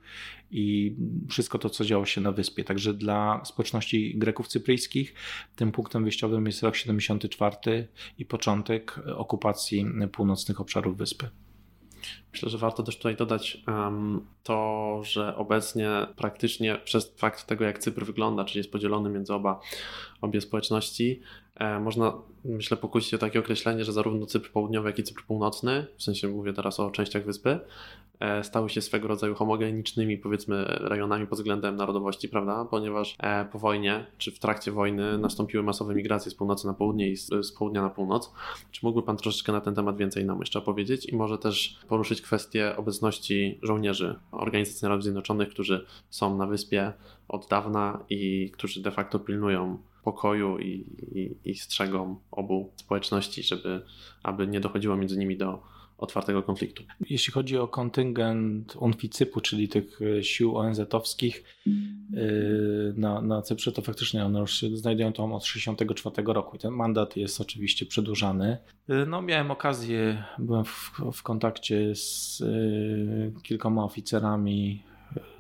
i wszystko to, co działo się na wyspie. Także dla społeczności Greków cypryjskich tym punktem wyjściowym jest rok 74 i początek okupacji północnych obszarów wyspy. Myślę, że warto też tutaj dodać um, to, że obecnie praktycznie przez fakt tego, jak Cypr wygląda, czyli jest podzielony między oba, obie społeczności, można, myślę, pokusić o takie określenie, że zarówno Cypr południowy, jak i Cypr północny, w sensie mówię teraz o częściach wyspy, E, stały się swego rodzaju homogenicznymi, powiedzmy, rejonami pod względem narodowości, prawda? Ponieważ e, po wojnie, czy w trakcie wojny nastąpiły masowe migracje z północy na południe i z, południa na północ. Czy mógłby Pan troszeczkę na ten temat więcej nam jeszcze opowiedzieć i może też poruszyć kwestię obecności żołnierzy Organizacji Narodów Zjednoczonych, którzy są na wyspie od dawna i którzy de facto pilnują pokoju i, i, i strzegą obu społeczności, żeby aby nie dochodziło między nimi do otwartego konfliktu. Jeśli chodzi o kontyngent UNFICYP-u, czyli tych e, sił ONZ-owskich e, na, na Cyprze, to faktycznie one już znajdują tam od 1964 roku i ten mandat jest oczywiście przedłużany. E, no, miałem okazję, byłem w, w kontakcie z kilkoma oficerami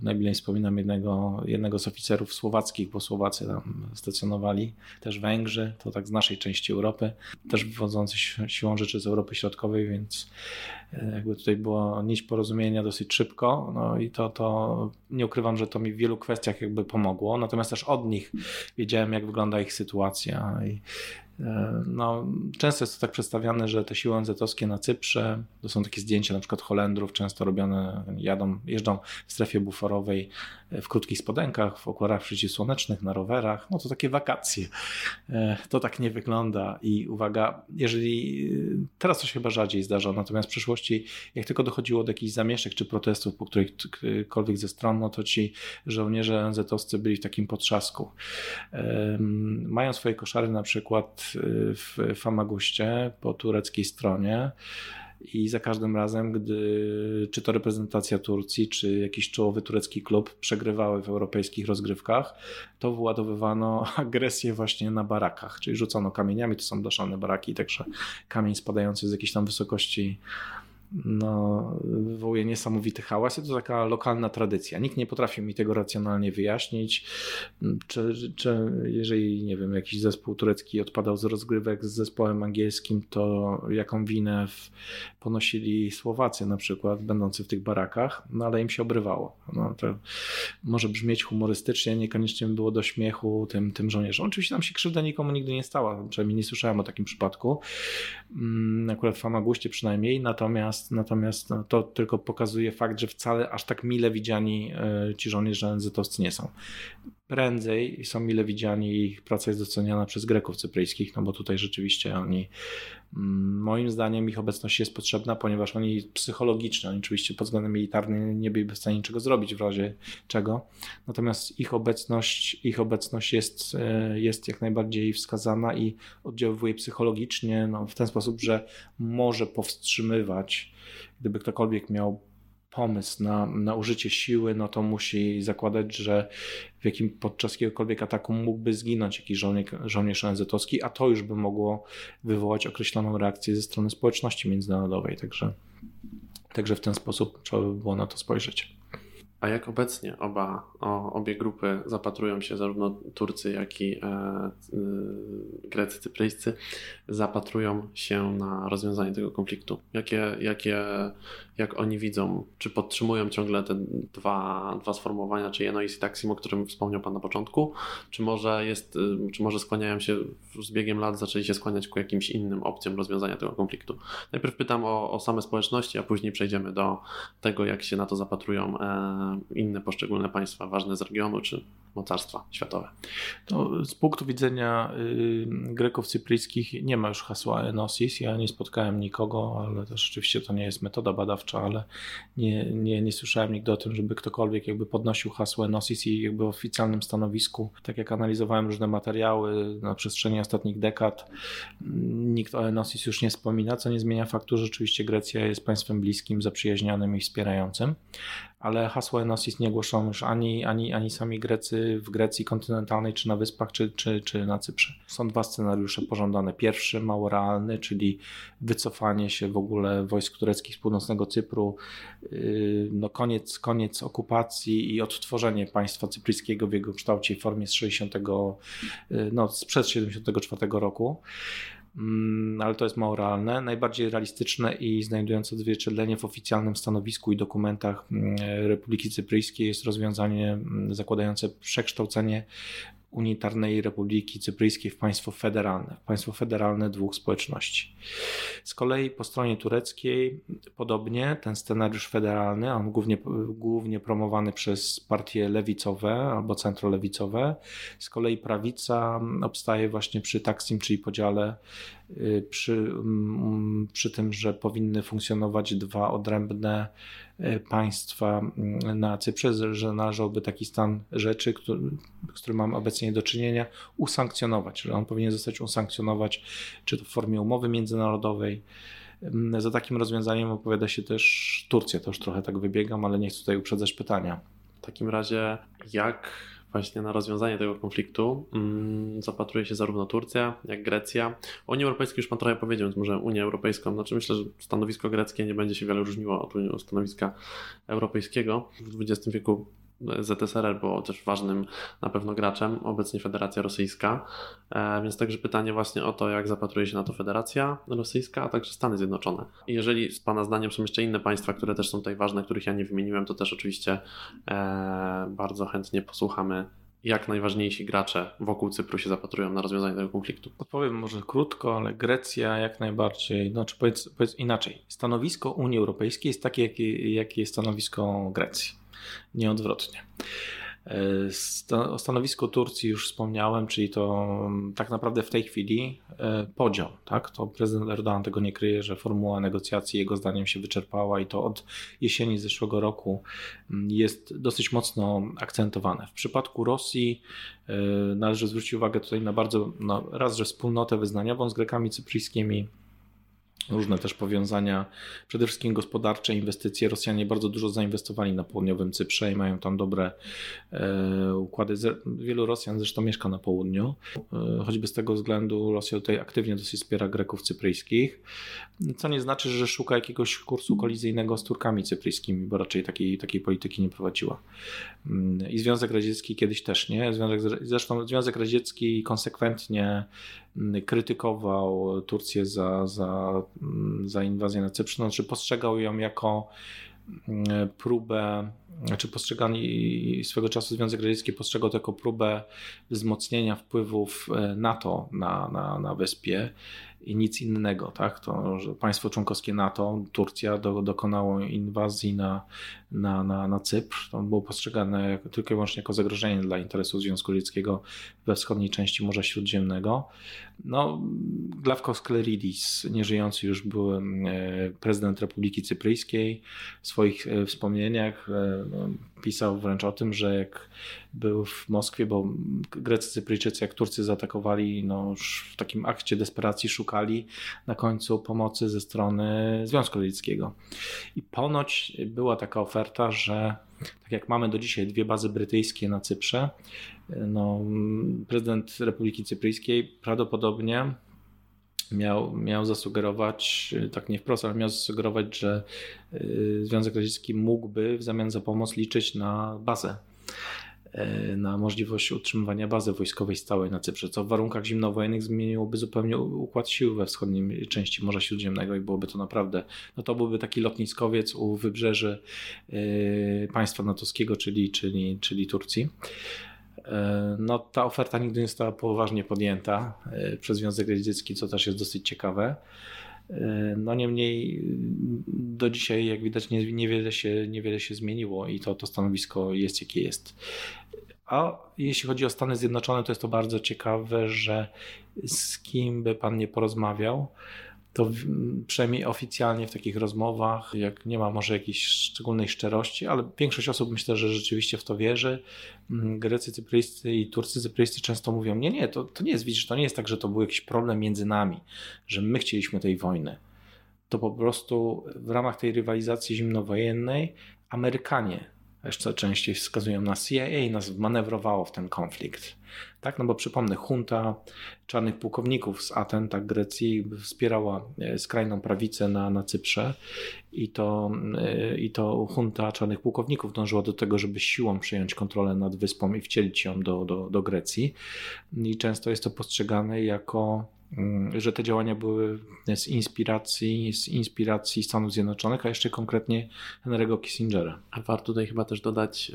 Najbliżej wspominam jednego, jednego z oficerów słowackich, bo Słowacy tam stacjonowali, też Węgrzy, to tak z naszej części Europy, też wywodzący siłą rzeczy z Europy Środkowej, więc e, jakby tutaj było nić porozumienia dosyć szybko, no i to, to nie ukrywam, że to mi w wielu kwestiach jakby pomogło, natomiast też od nich wiedziałem, jak wygląda ich sytuacja i no, często jest to tak przedstawiane, że te siły ONZ-owskie na Cyprze, to są takie zdjęcia na przykład Holendrów, często robione, jadą, jeżdżą w strefie buforowej w krótkich spodenkach, w okularach przeciwsłonecznych, na rowerach, no to takie wakacje. E, to tak nie wygląda i uwaga, jeżeli teraz to się chyba rzadziej zdarza, natomiast w przyszłości, jak tylko dochodziło do jakichś zamieszek czy protestów po którejkolwiek ze stron, no to ci żołnierze ONZ-owscy byli w takim potrzasku. Mają swoje koszary na przykład w Famaguście po tureckiej stronie. I za każdym razem, gdy czy to reprezentacja Turcji, czy jakiś czołowy turecki klub przegrywały w europejskich rozgrywkach, to wyładowywano agresję właśnie na barakach, czyli rzucono kamieniami, to są blaszane baraki, także kamień spadający z jakiejś tam wysokości no, wywołuje niesamowity hałas to taka lokalna tradycja. Nikt nie potrafi mi tego racjonalnie wyjaśnić, czy, czy jeżeli, nie wiem, jakiś zespół turecki odpadał z rozgrywek z zespołem angielskim, to jaką winę w, ponosili Słowacy na przykład, będący w tych barakach, no ale im się obrywało. No, to może brzmieć humorystycznie, niekoniecznie było do śmiechu tym, tym żołnierzom. Oczywiście tam się krzywda nikomu nigdy nie stała, przynajmniej nie słyszałem o takim przypadku, mm, akurat w Famaguście przynajmniej, natomiast, natomiast no, to tylko pokazuje fakt, że wcale aż tak mile widziani e, ci żołnierze NZ-owscy nie są prędzej są mile widziani i ich praca jest doceniana przez Greków cypryjskich, no bo tutaj rzeczywiście oni, mm, moim zdaniem ich obecność jest potrzebna, ponieważ oni psychologicznie, oni oczywiście pod względem militarnym nie byliby w stanie niczego zrobić w razie czego, natomiast ich obecność, ich obecność jest, e, jest jak najbardziej wskazana i oddziaływuje psychologicznie no, w ten sposób, że może powstrzymywać, gdyby ktokolwiek miał pomysł na, na użycie siły, no to musi zakładać, że w jakim podczas jakiegokolwiek ataku mógłby zginąć jakiś żołnierz, żołnierz NZ-owski, a to już by mogło wywołać określoną reakcję ze strony społeczności międzynarodowej. Także, także w ten sposób trzeba by było na to spojrzeć. A jak obecnie oba, o, obie grupy zapatrują się, zarówno Turcy, jak i e, e, Grecy, Cypryjscy, zapatrują się na rozwiązanie tego konfliktu? Jakie, jakie, jak oni widzą, czy podtrzymują ciągle te dwa, dwa sformułowania, czy Jenois i Taksim, o którym wspomniał Pan na początku, czy może, jest, y, czy może skłaniają się z biegiem lat, zaczęli się skłaniać ku jakimś innym opcjom rozwiązania tego konfliktu? Najpierw pytam o, o same społeczności, a później przejdziemy do tego, jak się na to zapatrują e, inne poszczególne państwa ważne z regionu, czy mocarstwa światowe. To z punktu widzenia y, Greków cypryjskich nie ma już hasła Enosis. Ja nie spotkałem nikogo, ale też oczywiście to nie jest metoda badawcza, ale nie, nie, nie słyszałem nigdy o tym, żeby ktokolwiek jakby podnosił hasło Enosis i jakby w oficjalnym stanowisku, tak jak analizowałem różne materiały na przestrzeni ostatnich dekad, nikt o Enosis już nie wspomina, co nie zmienia faktu, że rzeczywiście Grecja jest państwem bliskim, zaprzyjaźnionym i wspierającym ale hasło Enosis nie głoszą już ani, ani, ani sami Grecy w Grecji kontynentalnej, czy na Wyspach, czy, czy, czy na Cyprze. Są dwa scenariusze pożądane. Pierwszy, mało realny, czyli wycofanie się w ogóle wojsk tureckich z północnego Cypru, yy, no koniec, koniec okupacji i odtworzenie państwa cypryjskiego w jego kształcie i formie z 60, yy, no sprzed 74 roku. Mm, ale to jest mało realne. Najbardziej realistyczne i znajdujące odzwierciedlenie w oficjalnym stanowisku i dokumentach mm, Republiki Cypryjskiej jest rozwiązanie mm, zakładające przekształcenie unitarnej Republiki Cypryjskiej w państwo federalne, w państwo federalne dwóch społeczności. Z kolei po stronie tureckiej podobnie ten scenariusz federalny, on głównie, głównie promowany przez partie lewicowe albo centrolewicowe, z kolei prawica obstaje właśnie przy Taksim, czyli podziale przy, mm, przy tym, że powinny funkcjonować dwa odrębne y, państwa mm, na Cyprze, że należałoby taki stan rzeczy, który, z którym mamy obecnie do czynienia, usankcjonować, że on powinien zostać usankcjonować, czy to w formie umowy międzynarodowej. Mm, za takim rozwiązaniem opowiada się też Turcja, to już trochę tak wybiegam, ale nie chcę tutaj uprzedzać pytania. W takim razie, jak właśnie na rozwiązanie tego konfliktu mm, zapatruje się zarówno Turcja, jak Grecja. O Unii Europejskiej już Pan trochę powiedział, więc może Unię Europejską, znaczy myślę, że stanowisko greckie nie będzie się wiele różniło od stanowiska europejskiego. W XX wieku ZSRR było też ważnym na pewno graczem, obecnie Federacja Rosyjska, e, więc także pytanie właśnie o to, jak zapatruje się na to Federacja Rosyjska, a także Stany Zjednoczone. Jeżeli z Pana zdaniem są jeszcze inne państwa, które też są tutaj ważne, których ja nie wymieniłem, to też oczywiście e, bardzo chętnie posłuchamy jak najważniejsi gracze wokół Cypru się zapatrują na rozwiązanie tego konfliktu? Odpowiem może krótko, ale Grecja jak najbardziej, znaczy powiedz, powiedz inaczej. Stanowisko Unii Europejskiej jest takie, jakie, jakie jest stanowisko Grecji nieodwrotnie. E, o stanowisku Turcji już wspomniałem, czyli to mm, tak naprawdę w tej chwili e, podział. Tak? To prezydent Erdogan tego nie kryje, że formuła negocjacji jego zdaniem się wyczerpała i to od jesieni zeszłego roku mm, jest dosyć mocno akcentowane. W przypadku Rosji e, należy zwrócić uwagę tutaj na bardzo, no, raz, że wspólnotę wyznaniową z Grekami cypryjskimi, różne też powiązania, przede wszystkim gospodarcze, inwestycje. Rosjanie bardzo dużo zainwestowali na południowym Cyprze i mają tam dobre e, układy. Wielu Rosjan zresztą mieszka na południu, e, choćby z tego względu Rosja tutaj aktywnie dosyć wspiera Greków cypryjskich, co nie znaczy, że szuka jakiegoś kursu kolizyjnego z Turkami cypryjskimi, bo raczej takiej, takiej polityki nie prowadziła. Mm, I Związek Radziecki kiedyś też nie. Związek, zresztą Związek Radziecki konsekwentnie krytykował Turcję za, za Mm, za inwazję na Cypr, znaczy postrzegał ją jako mm, próbę, znaczy postrzegani swego czasu Związek Radziecki postrzegał to jako próbę wzmocnienia wpływów e, NATO na, na, na wyspie i nic innego. Tak? To, że państwo członkowskie NATO, Turcja, do, dokonało inwazji na, na, na, na Cypr. To było postrzegane tylko i wyłącznie jako zagrożenie dla interesu Związku Radzieckiego we wschodniej części Morza Śródziemnego. No, Glavkos Kleridis, nieżyjący już był e, prezydent Republiki Cypryjskiej, w swoich e, wspomnieniach e, no, pisał wręcz o tym, że jak był w Moskwie, bo Grecy Cypryjczycy, jak Turcy zaatakowali, no już w takim akcie desperacji szukali na końcu pomocy ze strony Związku Radzieckiego. I ponoć była taka oferta, że tak jak mamy do dzisiaj dwie bazy brytyjskie na Cyprze, no, prezydent Republiki Cypryjskiej prawdopodobnie miał, miał zasugerować, tak nie wprost, ale miał zasugerować, że y, Związek Radziecki mógłby w zamian za pomoc liczyć na bazę y, na możliwość utrzymywania bazy wojskowej stałej na Cyprze, co w warunkach zimnowojennych zmieniłoby zupełnie układ sił we wschodniej części Morza Śródziemnego i byłoby to naprawdę, no to byłby taki lotniskowiec u wybrzeży y, państwa natowskiego, czyli, czyli, czyli Turcji. E, no, ta oferta nigdy nie została poważnie podjęta e, przez Związek Radziecki, co też jest dosyć ciekawe. E, no niemniej do dzisiaj, jak widać, nie, niewiele, się, niewiele się zmieniło i to, to stanowisko jest jakie jest. A jeśli chodzi o Stany Zjednoczone, to jest to bardzo ciekawe, że z kim by pan nie porozmawiał, to przynajmniej oficjalnie w takich rozmowach, jak nie ma może jakiejś szczególnej szczerości, ale większość osób myślę, że rzeczywiście w to wierzy. Mm, Grecy cypryjscy i Turcy cypryjscy często mówią, nie, nie, to, to nie jest, widzisz, to nie jest tak, że to był jakiś problem między nami, że my chcieliśmy tej wojny. To po prostu w ramach tej rywalizacji zimnowojennej Amerykanie jeszcze częściej wskazują na CIA, nas manewrowało w ten konflikt. Tak, no bo przypomnę, junta czarnych pułkowników z Aten, tak Grecji, wspierała e, skrajną prawicę na, na Cyprze i to, e, i to junta czarnych pułkowników dążyła do tego, żeby siłą przejąć kontrolę nad wyspą i wcielić ją do, do, do Grecji. I często jest to postrzegane jako że te działania były z inspiracji, z inspiracji Stanów Zjednoczonych, a jeszcze konkretnie Henry'ego Kissingera. A warto tutaj chyba też dodać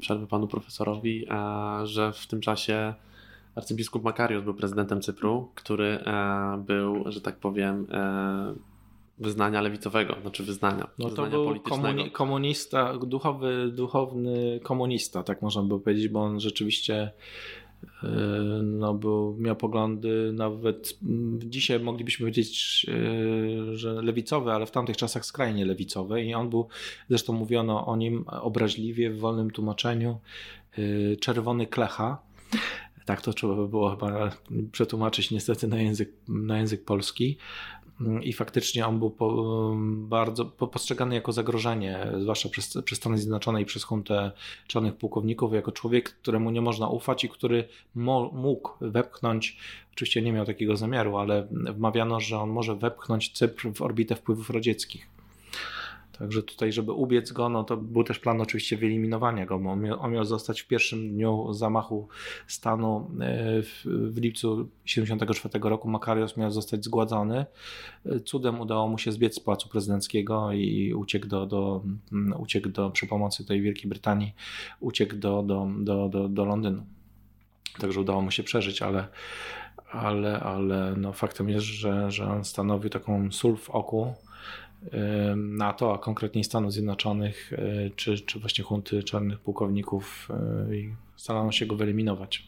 przerwę panu profesorowi, że w tym czasie arcybiskup Makarios był prezydentem Cypru, który e, był, że tak powiem, e, wyznania lewicowego, znaczy wyznania, no wyznania to był politycznego. Komuni komunista, duchowy, duchowny komunista, tak można by powiedzieć, bo on rzeczywiście E, no, bo miał poglądy nawet dzisiaj moglibyśmy powiedzieć, e, że lewicowe, ale w tamtych czasach skrajnie lewicowe i on był, zresztą mówiono o nim obraźliwie w wolnym tłumaczeniu, e, czerwony klecha. Tak to trzeba by było chyba przetłumaczyć niestety na język, na język polski i faktycznie on był po, bardzo postrzegany jako zagrożenie, zwłaszcza przez, przez Stany Zjednoczone i przez huntę czarnych pułkowników, jako człowiek, któremu nie można ufać i który mo, mógł wepchnąć, oczywiście nie miał takiego zamiaru, ale wmawiano, że on może wepchnąć Cypr w orbitę wpływów radzieckich. Także tutaj, żeby ubiec go, no to był też plan oczywiście wyeliminowania go. On miał, on miał zostać w pierwszym dniu zamachu stanu e, w, w lipcu 1974 roku. Makarios miał zostać zgładzony. E, cudem udało mu się zbiec z pałacu prezydenckiego i uciekł do, do, mm, uciekł do przy pomocy tej Wielkiej Brytanii, uciekł do, do, do, do, do Londynu. Także udało mu się przeżyć, ale, ale, ale no faktem jest, że, że on stanowił taką sól w oku NATO, a konkretnie Stanów Zjednoczonych, e, czy, czy właśnie hunty czarnych pułkowników e, i starano się go wyeliminować.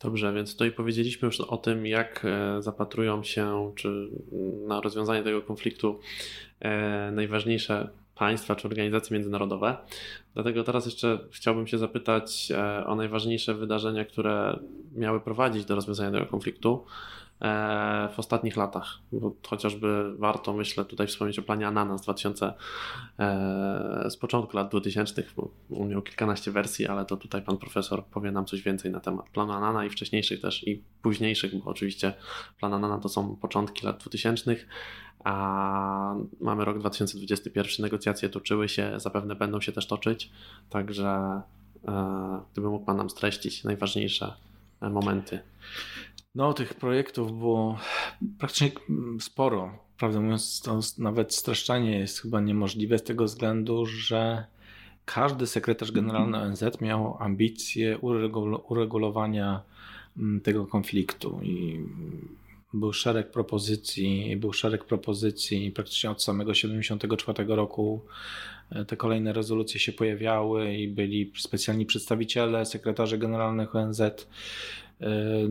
Dobrze, więc tutaj powiedzieliśmy już o tym, jak e, zapatrują się czy na rozwiązanie tego konfliktu najważniejsze państwa czy organizacje międzynarodowe. Dlatego teraz jeszcze chciałbym się zapytać o najważniejsze wydarzenia, które miały prowadzić do rozwiązania tego konfliktu. W ostatnich latach. Bo chociażby warto, myślę, tutaj wspomnieć o planie Ananas 2000 z początku lat 2000. Bo on miał kilkanaście wersji, ale to tutaj pan profesor powie nam coś więcej na temat planu Anana i wcześniejszych też i późniejszych, bo oczywiście plan Anana to są początki lat 2000 a mamy rok 2021, negocjacje toczyły się, zapewne będą się też toczyć, także e, gdyby mógł Pan nam streścić najważniejsze e, momenty. No, tych projektów było praktycznie sporo. Prawdę mówiąc, to nawet streszczanie jest chyba niemożliwe z tego względu, że każdy sekretarz generalny ONZ miał ambicje uregulowania mm, tego konfliktu i był szereg propozycji, był szereg propozycji praktycznie od samego 74 roku. E, te kolejne rezolucje się pojawiały i byli specjalni przedstawiciele, sekretarze generalnych ONZ. E,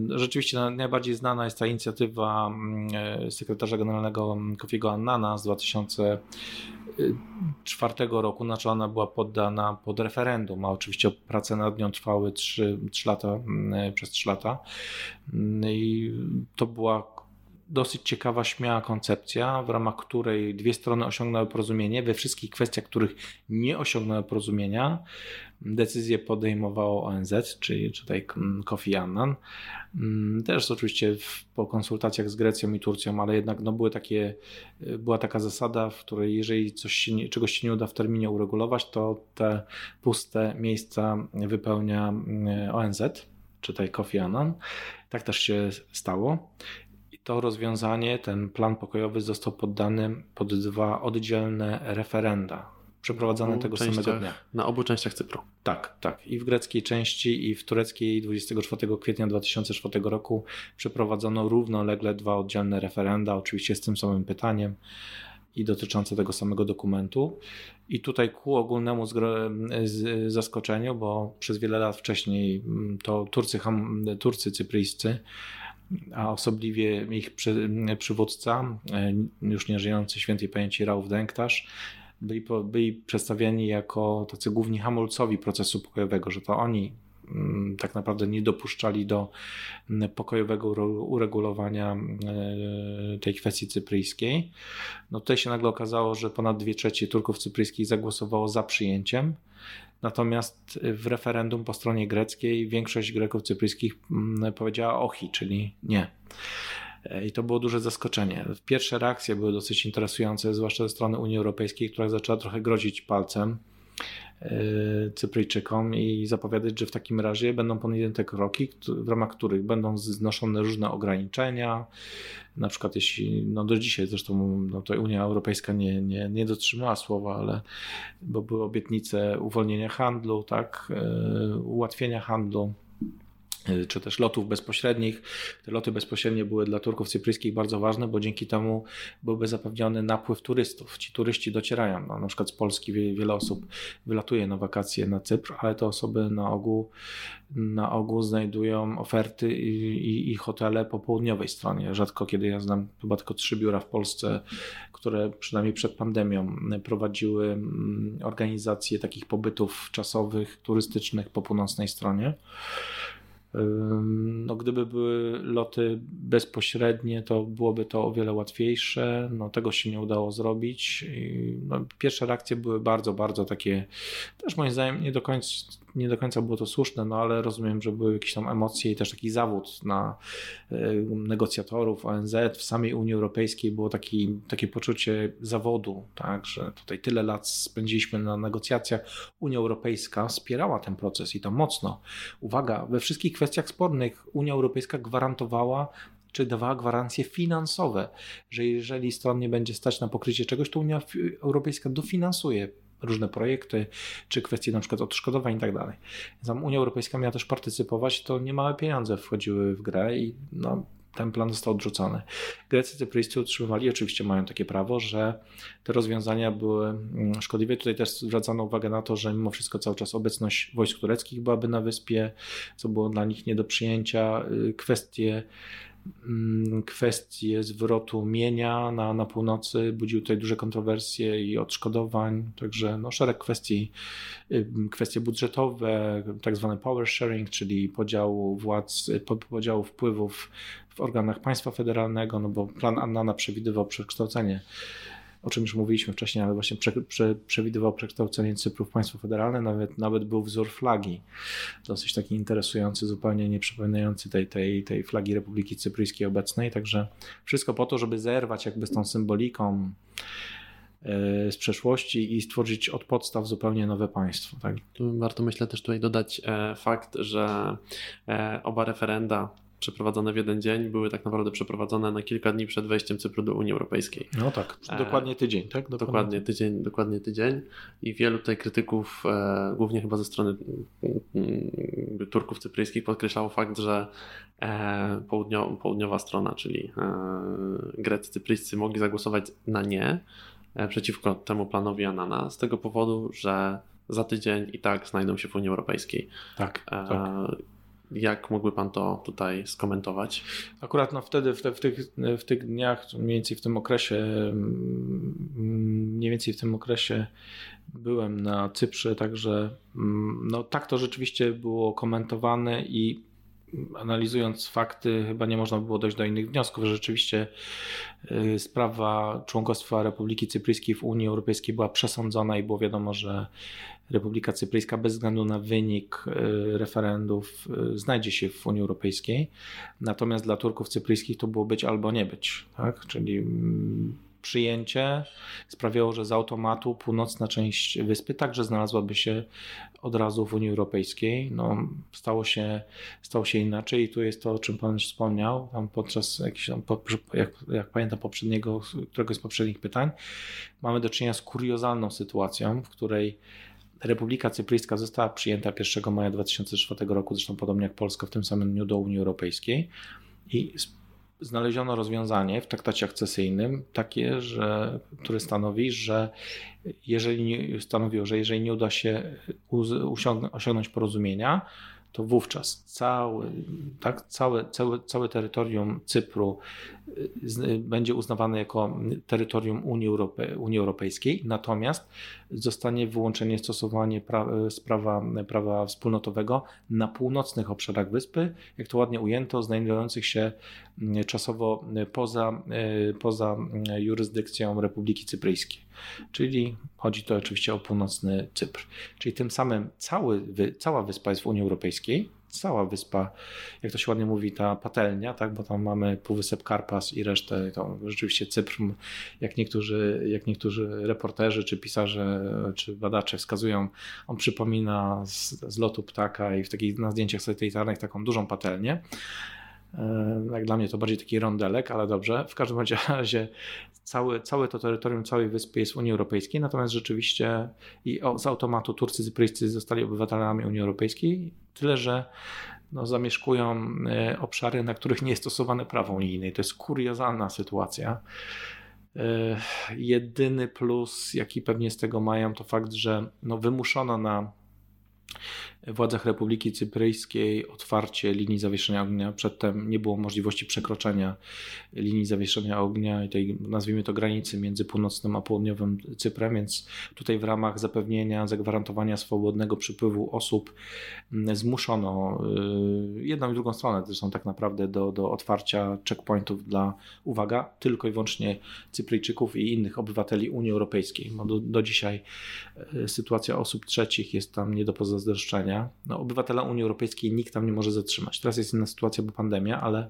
rzeczywiście najbardziej znana jest ta inicjatywa mm, e, sekretarza generalnego Kofiego Annana z 2004 roku. Znaczy ona była poddana pod referendum, a oczywiście prace nad nią trwały 3, 3 lata, mm, przez 3 lata. Mm, I to była dosyć ciekawa, śmiała koncepcja, w ramach której dwie strony osiągnęły porozumienie. We wszystkich kwestiach, których nie osiągnęły porozumienia, decyzję podejmowało ONZ, czyli tutaj Kofi Annan. Też oczywiście po konsultacjach z Grecją i Turcją, ale jednak no były takie, była taka zasada, w której jeżeli coś się nie, czegoś się nie uda w terminie uregulować, to te puste miejsca wypełnia mm, ONZ, czytaj Kofi Annan. Tak też się stało to rozwiązanie, ten plan pokojowy został poddany pod dwa oddzielne referenda, przeprowadzane tego samego dnia. Na obu częściach Cypru. Tak, tak. I w greckiej części, i w tureckiej 24 kwietnia 2004 roku przeprowadzono równolegle dwa oddzielne referenda, oczywiście z tym samym pytaniem i dotyczące tego samego dokumentu. I tutaj ku ogólnemu zaskoczeniu, bo przez wiele lat wcześniej mm, to Turcy, Turcy cypryjscy a osobliwie ich przy, przywódca, e, już nie żyjący świętej pamięci Rauf Denktasz, byli, byli przedstawiani jako tacy główni hamulcowi procesu pokojowego, że to oni mm, tak naprawdę nie dopuszczali do mm, pokojowego uregulowania e, tej kwestii cypryjskiej. No tutaj się nagle okazało, że ponad dwie trzecie Turków cypryjskich zagłosowało za przyjęciem. Natomiast w referendum po stronie greckiej większość Greków cypryjskich mm, powiedziała ochi, czyli nie. I to było duże zaskoczenie. Pierwsze reakcje były dosyć interesujące, zwłaszcza ze strony Unii Europejskiej, która zaczęła trochę grozić palcem E, Cypryjczykom i zapowiadać, że w takim razie będą podjęte kroki, w ramach których będą znoszone różne ograniczenia. Na przykład, jeśli no do dzisiaj zresztą no to Unia Europejska nie, nie, nie dotrzymała słowa, ale bo były obietnice uwolnienia handlu, tak, e, ułatwienia handlu Y, czy też lotów bezpośrednich. Te loty bezpośrednie były dla Turków cypryjskich bardzo ważne, bo dzięki temu byłby zapewniony napływ turystów. Ci turyści docierają. No, na przykład z Polski wiele osób wylatuje na wakacje na Cypr, ale te osoby na ogół, na ogół znajdują oferty i, i, i hotele po południowej stronie. Rzadko kiedy ja znam chyba tylko trzy biura w Polsce, które przynajmniej przed pandemią prowadziły mm, organizację takich pobytów czasowych, turystycznych po północnej stronie. No, gdyby były loty bezpośrednie, to byłoby to o wiele łatwiejsze. No, tego się nie udało zrobić. No, pierwsze reakcje były bardzo, bardzo takie, też moim zdaniem nie do końca nie do końca było to słuszne, no ale rozumiem, że były jakieś tam emocje i też taki zawód na negocjatorów ONZ, w samej Unii Europejskiej było taki, takie poczucie zawodu, tak, że tutaj tyle lat spędziliśmy na negocjacjach. Unia Europejska wspierała ten proces i to mocno. Uwaga, we wszystkich kwestiach spornych Unia Europejska gwarantowała czy dawała gwarancje finansowe, że jeżeli stron nie będzie stać na pokrycie czegoś, to Unia Europejska dofinansuje różne projekty, czy kwestie na przykład odszkodowań i tak dalej. Unia Europejska miała też partycypować, to niemałe pieniądze wchodziły w grę i no, ten plan został odrzucony. Grecy cypryjscy utrzymywali, oczywiście mają takie prawo, że te rozwiązania były mm, szkodliwe. Tutaj też zwracano uwagę na to, że mimo wszystko cały czas obecność wojsk tureckich byłaby na wyspie, co było dla nich nie do przyjęcia. Y, kwestie mm, kwestie zwrotu mienia na, na północy, budził tutaj duże kontrowersje i odszkodowań, także no, szereg kwestii, y, kwestie budżetowe, tak zwane power sharing, czyli podziału władz, podziału wpływów w organach państwa federalnego, no bo plan Annana przewidywał przekształcenie o czym już mówiliśmy wcześniej, ale właśnie prze, prze, przewidywał przekształcenie Cypru w państwo federalne, nawet, nawet był wzór flagi, dosyć taki interesujący, zupełnie nie przypominający tej, tej, tej flagi Republiki Cypryjskiej obecnej, także wszystko po to, żeby zerwać jakby z tą symboliką e, z przeszłości i stworzyć od podstaw zupełnie nowe państwo. Tak? Tu warto myślę też tutaj dodać e, fakt, że e, oba referenda przeprowadzone w jeden dzień, były tak naprawdę przeprowadzone na kilka dni przed wejściem Cypru do Unii Europejskiej. No tak, dokładnie tydzień, tak? Dokładnie, dokładnie tydzień, dokładnie tydzień i wielu tutaj krytyków, e, głównie chyba ze strony mm, Turków cypryjskich podkreślało fakt, że e, południo, południowa strona, czyli e, Grecy cypryjscy mogli zagłosować na nie przeciwko temu planowi Anana z tego powodu, że za tydzień i tak znajdą się w Unii Europejskiej. Tak, tak. Jak mógłby Pan to tutaj skomentować? Akurat no wtedy, w, te, w, tych, w tych dniach, mniej więcej w tym okresie, mm, mniej więcej w tym okresie byłem na Cyprze, także mm, no tak to rzeczywiście było komentowane i analizując fakty, chyba nie można było dojść do innych wniosków. że Rzeczywiście y, sprawa członkostwa Republiki Cypryjskiej w Unii Europejskiej była przesądzona i było wiadomo, że Republika Cypryjska bez względu na wynik y, referendów y, znajdzie się w Unii Europejskiej. Natomiast dla Turków cypryjskich to było być albo nie być. Tak? Czyli mm, przyjęcie sprawiało, że z automatu północna część wyspy także znalazłaby się od razu w Unii Europejskiej. No, stało, się, stało się inaczej i tu jest to, o czym Pan już wspomniał, tam podczas jakiś, jak, jak pamiętam poprzedniego, któregoś z poprzednich pytań, mamy do czynienia z kuriozalną sytuacją, w której Republika Cypryjska została przyjęta 1 maja 2004 roku, zresztą podobnie jak Polska w tym samym dniu do Unii Europejskiej i znaleziono rozwiązanie w traktacie akcesyjnym takie, że, które stanowi, że jeżeli nie, stanowiło, że jeżeli nie uda się osiągnąć porozumienia, to wówczas cały, tak, całe, całe, całe terytorium Cypru y, będzie uznawane jako terytorium Unii, Unii Europejskiej, natomiast zostanie wyłączenie stosowanie pra, prawa, prawa wspólnotowego na północnych obszarach wyspy, jak to ładnie ujęto, znajdujących się mm, czasowo poza, y, poza jurysdykcją Republiki Cypryjskiej. Czyli chodzi to oczywiście o północny Cypr. Czyli tym samym cały, cała wyspa jest w Unii Europejskiej, cała wyspa, jak to się ładnie mówi, ta patelnia, tak, bo tam mamy Półwysep Karpas i resztę, to rzeczywiście Cypr, jak niektórzy, jak niektórzy reporterzy, czy pisarze, czy badacze wskazują, on przypomina z, z lotu ptaka i w takich, na zdjęciach satelitarnych taką dużą patelnię. Jak dla mnie to bardziej taki rondelek, ale dobrze. W każdym razie całe, całe to terytorium całej wyspy jest Unii Europejskiej, natomiast rzeczywiście i z automatu Turcy Cypryjscy zostali obywatelami Unii Europejskiej, tyle że no, zamieszkują e, obszary, na których nie jest stosowane prawo unijne. To jest kuriozalna sytuacja. E, jedyny plus, jaki pewnie z tego mają, to fakt, że no, wymuszono na władzach Republiki Cypryjskiej otwarcie linii zawieszenia ognia. Przedtem nie było możliwości przekroczenia linii zawieszenia ognia i tej, nazwijmy to, granicy między północnym a południowym Cyprem, więc tutaj w ramach zapewnienia, zagwarantowania swobodnego przypływu osób mm, zmuszono y, jedną i drugą stronę, zresztą tak naprawdę do, do otwarcia checkpointów dla, uwaga, tylko i wyłącznie Cypryjczyków i innych obywateli Unii Europejskiej. Do, do dzisiaj y, sytuacja osób trzecich jest tam nie do pozazdroszczenia no, obywatela Unii Europejskiej nikt tam nie może zatrzymać. Teraz jest inna sytuacja, bo pandemia, ale,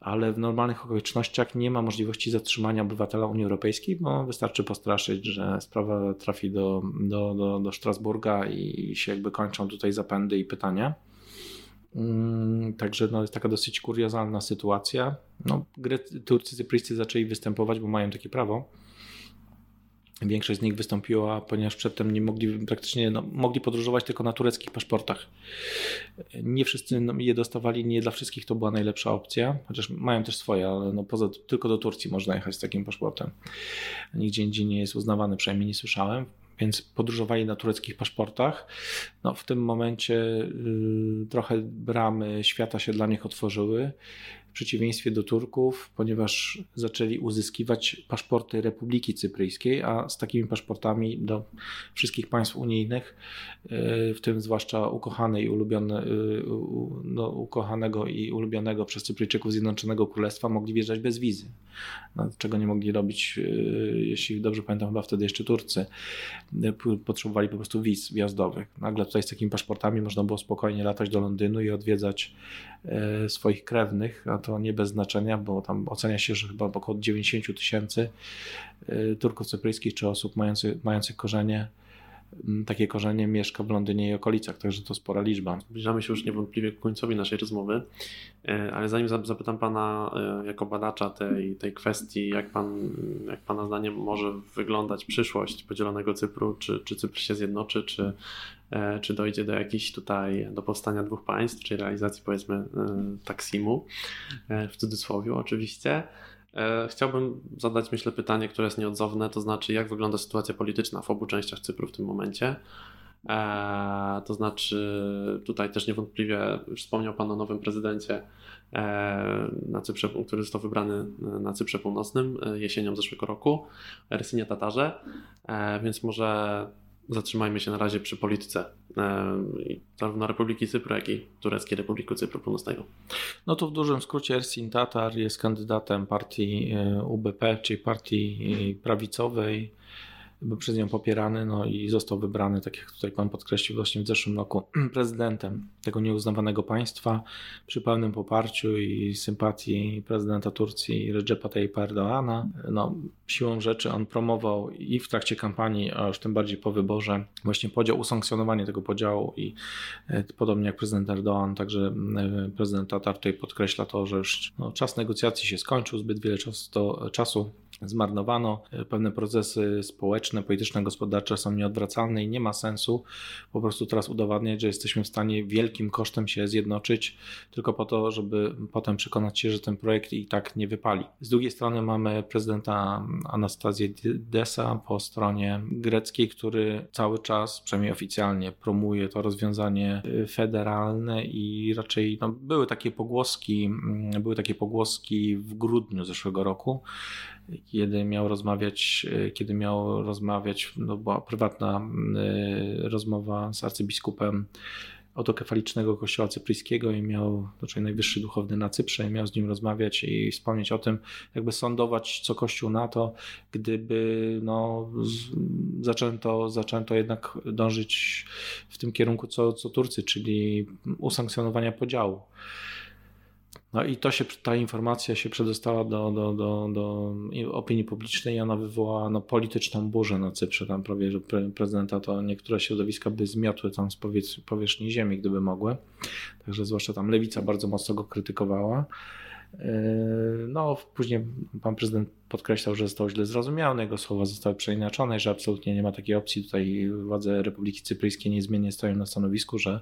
ale w normalnych okolicznościach nie ma możliwości zatrzymania obywatela Unii Europejskiej, bo wystarczy postraszyć, że sprawa trafi do, do, do, do Strasburga i się jakby kończą tutaj zapędy i pytania. Mm, także no, jest taka dosyć kuriozalna sytuacja. No, Turcy Cypryjscy zaczęli występować, bo mają takie prawo Większość z nich wystąpiła, ponieważ przedtem nie mogli praktycznie no, mogli podróżować tylko na tureckich paszportach. Nie wszyscy no, je dostawali, nie dla wszystkich to była najlepsza opcja, chociaż mają też swoje, ale no, poza, tylko do Turcji można jechać z takim paszportem. Nigdzie indziej nie jest uznawany, przynajmniej nie słyszałem więc podróżowali na tureckich paszportach. No, w tym momencie y, trochę bramy świata się dla nich otworzyły. W przeciwieństwie do Turków, ponieważ zaczęli uzyskiwać paszporty Republiki Cypryjskiej, a z takimi paszportami do wszystkich państw unijnych, w tym zwłaszcza ukochanej, ulubione, no, ukochanego i ulubionego przez Cypryjczyków Zjednoczonego Królestwa, mogli wjeżdżać bez wizy. No, czego nie mogli robić, jeśli dobrze pamiętam, chyba wtedy jeszcze Turcy potrzebowali po prostu wiz wjazdowych. Nagle tutaj z takimi paszportami można było spokojnie latać do Londynu i odwiedzać e, swoich krewnych, a to nie bez znaczenia, bo tam ocenia się, że chyba około 90 tysięcy e, Turków cypryjskich czy osób mających, mających korzenie takie korzenie mieszka w Londynie i okolicach, także to spora liczba. Zbliżamy się już niewątpliwie ku końcowi naszej rozmowy, e, ale zanim zapytam Pana jako badacza tej, tej kwestii, jak, pan, jak Pana zdaniem może wyglądać przyszłość podzielonego Cypru, czy, czy Cypr się zjednoczy, czy czy dojdzie do jakichś tutaj, do powstania dwóch państw, czy realizacji powiedzmy e, taksimu, e, w cudzysłowie oczywiście. Chciałbym zadać, myślę, pytanie, które jest nieodzowne, to znaczy, jak wygląda sytuacja polityczna w obu częściach Cypru w tym momencie. To znaczy, tutaj też niewątpliwie wspomniał Pan o nowym prezydencie na Cyprze, który został wybrany na Cyprze Północnym jesienią zeszłego roku, Rysinie Tatarze, więc może zatrzymajmy się na razie przy polityce zarówno Republiki Cypru, jak i Tureckiej Republiki Cypru Północnego. No to w dużym skrócie Ersin Tatar jest kandydatem partii e, UBP, czyli partii e, prawicowej był przez nią popierany no i został wybrany, tak jak tutaj pan podkreślił, właśnie w zeszłym roku prezydentem tego nieuznawanego państwa przy pełnym poparciu i sympatii prezydenta Turcji Recepa Tayyip Erdoana. No, siłą rzeczy on promował i w trakcie kampanii, a już tym bardziej po wyborze właśnie podział, usankcjonowanie tego podziału i e, podobnie jak prezydent Erdoğan, także e, prezydent Tatar tutaj podkreśla to, że już no, czas negocjacji się skończył, zbyt wiele czasu, to, czasu zmarnowano, e, pewne procesy społeczne, polityczne, gospodarcze są nieodwracalne i nie ma sensu po prostu teraz udowadniać, że jesteśmy w stanie wielkim kosztem się zjednoczyć, tylko po to, żeby potem przekonać się, że ten projekt i tak nie wypali. Z drugiej strony mamy prezydenta Anastazję Desa po stronie greckiej, który cały czas, przynajmniej oficjalnie, promuje to rozwiązanie e, federalne i raczej no, były takie pogłoski, mm, były takie pogłoski w grudniu zeszłego roku, kiedy miał rozmawiać, e, kiedy miał rozmawiać, no była prywatna e, rozmowa z arcybiskupem autokefalicznego kościoła cypryjskiego i miał, znaczy najwyższy duchowny na Cyprze i miał z nim rozmawiać i wspomnieć o tym, jakby sądować co kościół na to, gdyby no, zaczęto, zaczęto jednak dążyć w tym kierunku co, co Turcy, czyli usankcjonowania podziału. No i to się, ta informacja się przedostała do, do, do, do opinii publicznej ona wywołała no, polityczną burzę na Cyprze. Tam prawie, że prezydenta to niektóre środowiska by zmiotły tam z powierzchni ziemi, gdyby mogły. Także zwłaszcza tam lewica bardzo mocno go krytykowała. Yy, no, później pan prezydent podkreślał, że został źle zrozumiany, jego słowa zostały przeinaczone, że absolutnie nie ma takiej opcji. Tutaj władze Republiki Cypryjskiej niezmiennie stoją na stanowisku, że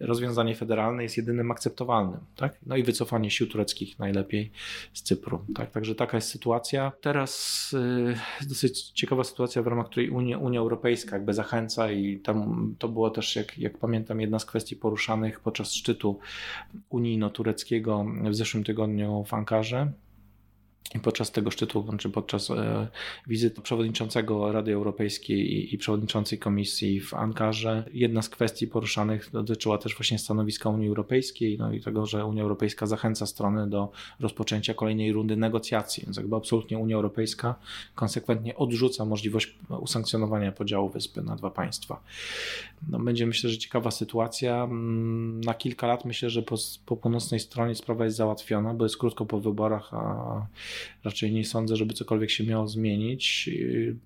rozwiązanie federalne jest jedynym akceptowalnym. Tak? No i wycofanie sił tureckich najlepiej z Cypru. Tak? Także taka jest sytuacja. Teraz yy, dosyć ciekawa sytuacja, w ramach której Unia, Unia Europejska jakby zachęca i tam to było też, jak, jak pamiętam, jedna z kwestii poruszanych podczas szczytu unijno-tureckiego w zeszłym tygodniu w Ankarze i podczas tego szczytu, czy podczas e, wizyty przewodniczącego Rady Europejskiej i, przewodniczącej komisji w Ankarze, jedna z kwestii poruszanych dotyczyła też właśnie stanowiska Unii Europejskiej, no i tego, że Unia Europejska zachęca strony do rozpoczęcia kolejnej rundy negocjacji. Więc jakby absolutnie Unia Europejska konsekwentnie odrzuca możliwość usankcjonowania podziału wyspy na dwa państwa. No, będzie myślę, że ciekawa sytuacja. Mm, na kilka lat myślę, że po, po północnej stronie sprawa jest załatwiona, bo jest krótko po wyborach, a raczej nie sądzę, żeby cokolwiek się miało zmienić.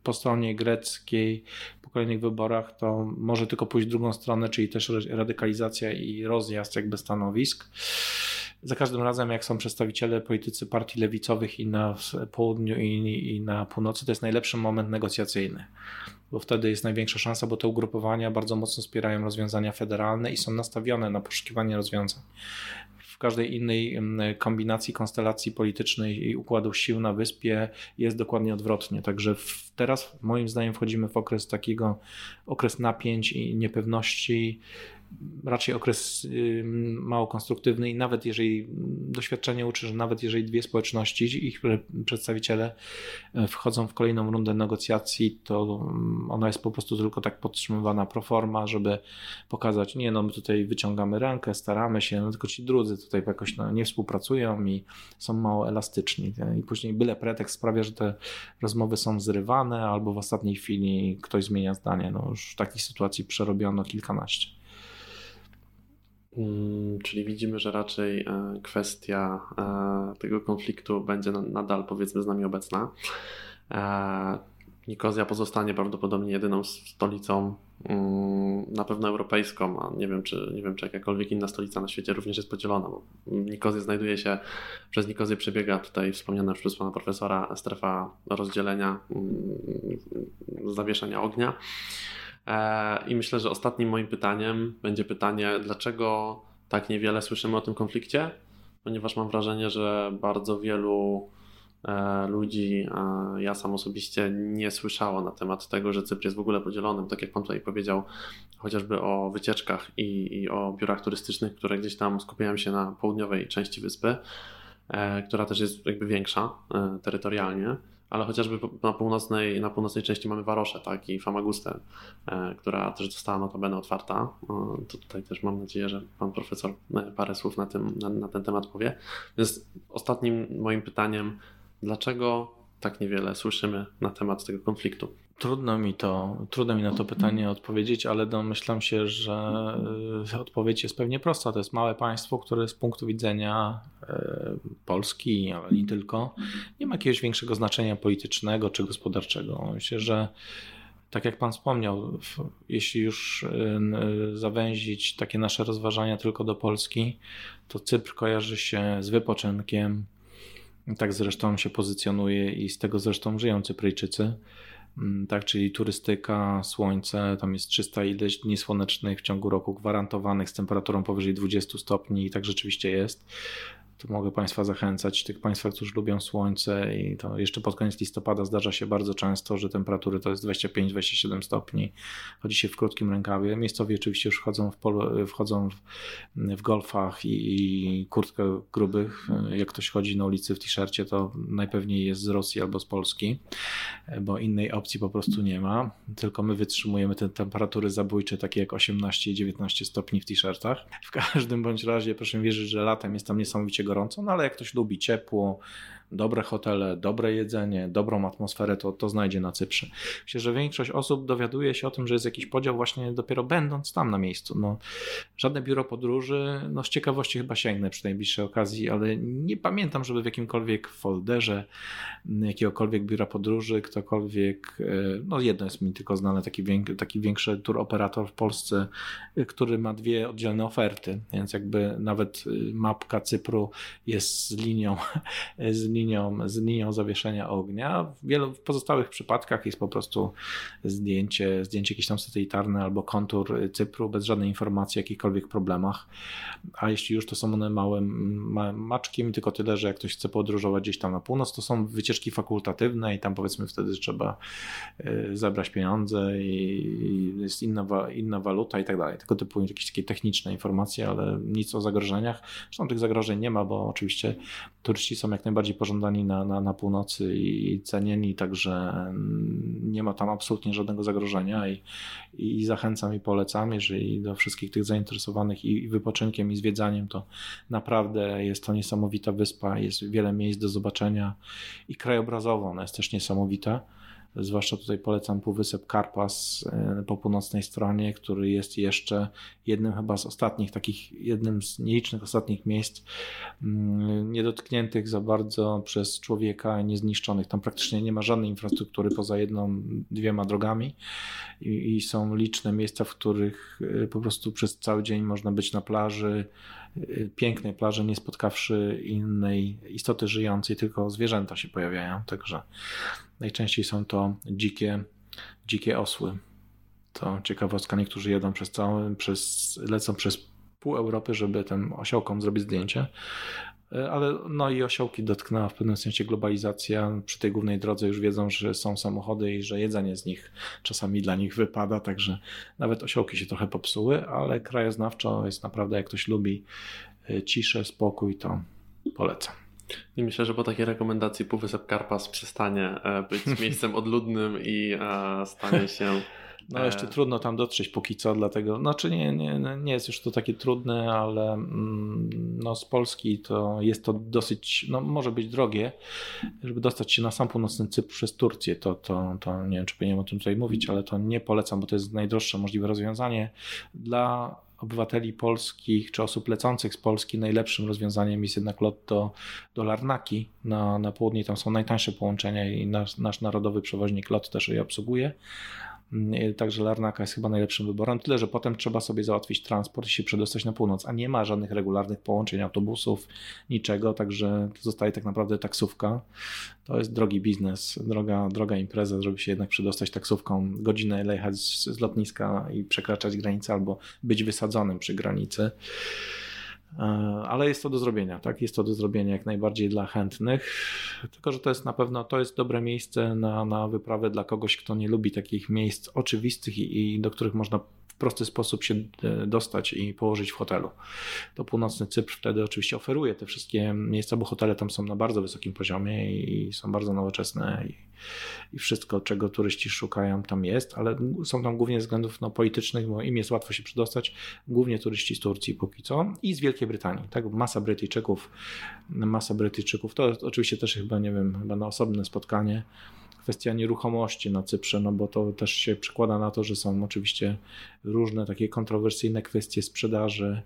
Po stronie greckiej, po kolejnych wyborach, to może tylko pójść w drugą stronę, czyli też radykalizacja i rozjazd jakby stanowisk. Za każdym razem, jak są przedstawiciele politycy partii lewicowych i na południu, i, i na północy, to jest najlepszy moment negocjacyjny bo wtedy jest największa szansa, bo te ugrupowania bardzo mocno wspierają rozwiązania federalne i są nastawione na poszukiwanie rozwiązań każdej innej kombinacji, konstelacji politycznej i układu sił na wyspie jest dokładnie odwrotnie. Także teraz moim zdaniem wchodzimy w okres takiego, okres napięć i niepewności raczej okres mało konstruktywny i nawet jeżeli doświadczenie uczy, że nawet jeżeli dwie społeczności, ich przedstawiciele e, wchodzą w kolejną rundę negocjacji, to ona jest po prostu tylko tak podtrzymywana pro forma, żeby pokazać, nie no my tutaj wyciągamy rękę, staramy się, no tylko ci drudzy tutaj jakoś no, nie współpracują i są mało elastyczni i później byle pretekst sprawia, że te rozmowy są zrywane albo w ostatniej chwili ktoś zmienia zdanie. No już takich sytuacji przerobiono kilkanaście. Mm, czyli widzimy, że raczej e, kwestia e, tego konfliktu będzie nadal powiedzmy z nami obecna. E, Nikozja pozostanie prawdopodobnie jedyną stolicą mm, na pewno europejską, a nie wiem, czy, nie wiem, czy jakakolwiek inna stolica na świecie również jest podzielona, bo Nikozja znajduje się, przez Nikozję przebiega tutaj wspomniana przez pana profesora strefa rozdzielenia, mm, zawieszenia ognia. E, I myślę, że ostatnim moim pytaniem będzie pytanie, dlaczego tak niewiele słyszymy o tym konflikcie? Ponieważ mam wrażenie, że bardzo wielu e, ludzi, ja sam osobiście nie słyszało na temat tego, że Cypr jest w ogóle podzielonym, tak jak Pan tutaj powiedział, chociażby o wycieczkach i, i o biurach turystycznych, które gdzieś tam skupiają się na południowej części wyspy, e, która też jest jakby większa terytorialnie ale chociażby na północnej, na północnej części mamy Warosze, tak, i Famagustę, e, która też została notabene otwarta. To tutaj też mam nadzieję, że pan profesor e, parę słów na, tym, na, na ten temat powie. Więc ostatnim moim pytaniem, dlaczego tak niewiele słyszymy na temat tego konfliktu? Trudno mi to, trudno mi na to pytanie odpowiedzieć, ale domyślam się, że e, odpowiedź jest pewnie prosta. To jest małe państwo, które z punktu widzenia e, Polski, ale nie tylko, nie ma jakiegoś większego znaczenia politycznego czy gospodarczego. Myślę, że tak jak Pan wspomniał, jeśli już e, zawęzić takie nasze rozważania tylko do Polski, to Cypr kojarzy się z wypoczynkiem. Tak zresztą się pozycjonuje i z tego zresztą żyją Cypryjczycy. Mm, tak, czyli turystyka, słońce, tam jest 300 ileś dni słonecznych w ciągu roku gwarantowanych z temperaturą powyżej 20 stopni i tak rzeczywiście jest to mogę Państwa zachęcać. Tych Państwa, którzy lubią słońce i to jeszcze pod koniec listopada zdarza się bardzo często, że temperatury to jest 25-27 stopni. Chodzi się w krótkim rękawie. Miejscowi oczywiście już wchodzą w, wchodzą w, w golfach i, i kurtkach grubych. Jak ktoś chodzi na ulicy w t-shircie, to najpewniej jest z Rosji albo z Polski, bo innej opcji po prostu nie ma. Tylko my wytrzymujemy te temperatury zabójcze, takie jak 18 i 19 stopni w t-shirtach. W każdym bądź razie proszę wierzyć, że latem jest tam niesamowicie gorąco, no ale jak ktoś lubi ciepło, dobre hotele, dobre jedzenie, dobrą atmosferę, to, to znajdzie na Cyprze. Myślę, że większość osób dowiaduje się o tym, że jest jakiś podział właśnie dopiero będąc tam na miejscu. No, żadne biuro podróży, no z ciekawości chyba sięgnę przy najbliższej okazji, ale nie pamiętam, żeby w jakimkolwiek folderze jakiegokolwiek biura podróży ktokolwiek, e, no jedno jest mi tylko znane, taki, taki większy tour operator w Polsce, e, który ma dwie oddzielne oferty, więc jakby nawet e, mapka Cypru jest z linią, z linią linią, z linią zawieszenia ognia. W wielu w pozostałych przypadkach jest po prostu zdjęcie, zdjęcie jakieś tam satelitarne albo kontur Cypru bez żadnej informacji o jakichkolwiek problemach. A jeśli już to są one małym maczkiem, tylko tyle, że jak ktoś chce podróżować gdzieś tam na północ, to są wycieczki fakultatywne i tam powiedzmy wtedy trzeba y, zebrać pieniądze i jest inna, inna waluta i tak dalej. Tego typu jakieś takie techniczne informacje, ale nic o zagrożeniach. Zresztą tych zagrożeń nie ma, bo oczywiście turyści są jak najbardziej porządni pożądani na, na, na północy i cenieni, także nie ma tam absolutnie żadnego zagrożenia i, i zachęcam i polecam, jeżeli do wszystkich tych zainteresowanych i, i wypoczynkiem i zwiedzaniem, to naprawdę jest to niesamowita wyspa, jest wiele miejsc do zobaczenia i krajobrazowo ona jest też niesamowita. Zwłaszcza tutaj polecam Półwysep Karpas e, po północnej stronie, który jest jeszcze jednym chyba z ostatnich takich, jednym z nielicznych ostatnich miejsc mm, niedotkniętych za bardzo przez człowieka, niezniszczonych. Tam praktycznie nie ma żadnej infrastruktury poza jedną, dwiema drogami i, i są liczne miejsca, w których e, po prostu przez cały dzień można być na plaży, pięknej plaży, nie spotkawszy innej istoty żyjącej, tylko zwierzęta się pojawiają. Także Najczęściej są to dzikie, dzikie osły. To ciekawostka, niektórzy jedą przez cały, przez, lecą przez pół Europy, żeby tym osiołkom zrobić zdjęcie. E, ale no i osiołki dotknęła w pewnym sensie globalizacja. Przy tej głównej drodze już wiedzą, że są samochody i że jedzenie z nich czasami dla nich wypada, także nawet osiołki się trochę popsuły, ale krajoznawczo jest naprawdę, jak ktoś lubi e, ciszę, spokój, to polecam. I myślę, że po takiej rekomendacji Półwysep Karpas przestanie e, być miejscem odludnym i stanie się no jeszcze e... trudno tam dotrzeć póki co, dlatego, znaczy nie, nie, nie jest już to takie trudne, ale mm, no z Polski to jest to dosyć, no może być drogie, żeby dostać się na sam północny Cypr przez Turcję, to, to, to nie wiem, czy powinienem o tym tutaj mówić, ale to nie polecam, bo to jest najdroższe możliwe rozwiązanie. Dla obywateli polskich czy osób lecących z Polski najlepszym rozwiązaniem jest jednak lot do, do Larnaki na, na południe. Tam są najtańsze połączenia i nasz, nasz narodowy przewoźnik LOT też je obsługuje. Mm, także Larnaka jest chyba najlepszym wyborem. Tyle, że potem trzeba sobie załatwić transport i się przedostać na północ, a nie ma żadnych regularnych połączeń autobusów, niczego, także zostaje tak naprawdę taksówka. To jest drogi biznes, droga, droga impreza, żeby się jednak przedostać taksówką, godzinę jechać z, z lotniska i przekraczać granicę albo być wysadzonym przy granicy. E, ale jest to do zrobienia, tak? Jest to do zrobienia jak najbardziej dla chętnych. Tylko, że to jest na pewno to jest dobre miejsce na, na wyprawę dla kogoś, kto nie lubi takich miejsc oczywistych i, i do których można prosty sposób się e, dostać i położyć w hotelu. To północny Cypr wtedy oczywiście oferuje te wszystkie miejsca, bo hotele tam są na bardzo wysokim poziomie i są bardzo nowoczesne i, i wszystko, czego turyści szukają tam jest, ale są tam głównie ze względów no, politycznych, bo im jest łatwo się przedostać, głównie turyści z Turcji póki co i z Wielkiej Brytanii. Tak? Masa Brytyjczyków, masa Brytyjczyków, to oczywiście też chyba, nie wiem, chyba na osobne spotkanie, kwestia nieruchomości na Cyprze, no bo to też się przekłada na to, że są oczywiście różne takie kontrowersyjne kwestie sprzedaży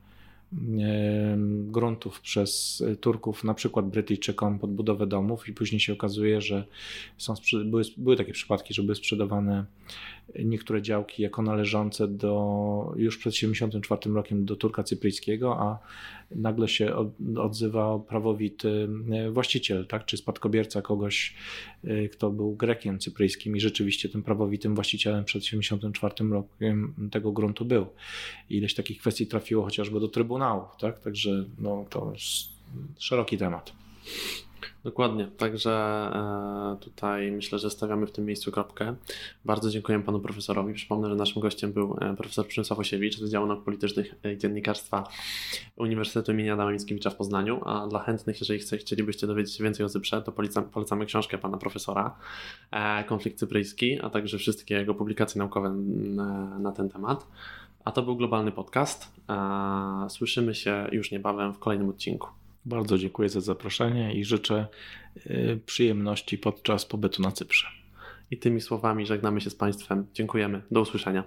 gruntów przez Turków, na przykład Brytyjczykom pod budowę domów i później się okazuje, że są, były, były takie przypadki, że były sprzedawane niektóre działki jako należące do już przed 74 rokiem do Turka Cypryjskiego, a nagle się odzywa prawowity e, właściciel, tak, czy spadkobierca kogoś, e, kto był Grekiem cypryjskim i rzeczywiście tym prawowitym właścicielem przed 74 rokiem tego gruntu był. Ileś takich kwestii trafiło chociażby do Trybunału, tak, także no, to jest szeroki temat. Dokładnie, także e, tutaj myślę, że stawiamy w tym miejscu kropkę. Bardzo dziękuję panu profesorowi. Przypomnę, że naszym gościem był e, profesor Przemysław Osiewicz z Wydziału Nauk Politycznych i Dziennikarstwa Uniwersytetu im. Adama Mickiewicza w Poznaniu. A dla chętnych, jeżeli chcielibyście dowiedzieć się więcej o Cyprze, to polecam, polecamy książkę pana profesora e, Konflikt Cypryjski, a także wszystkie jego publikacje naukowe na ten temat. A to był globalny podcast. Słyszymy się już niebawem w kolejnym odcinku. Bardzo dziękuję za zaproszenie i życzę y, przyjemności podczas pobytu na Cyprze. I tymi słowami żegnamy się z Państwem. Dziękujemy. Do usłyszenia.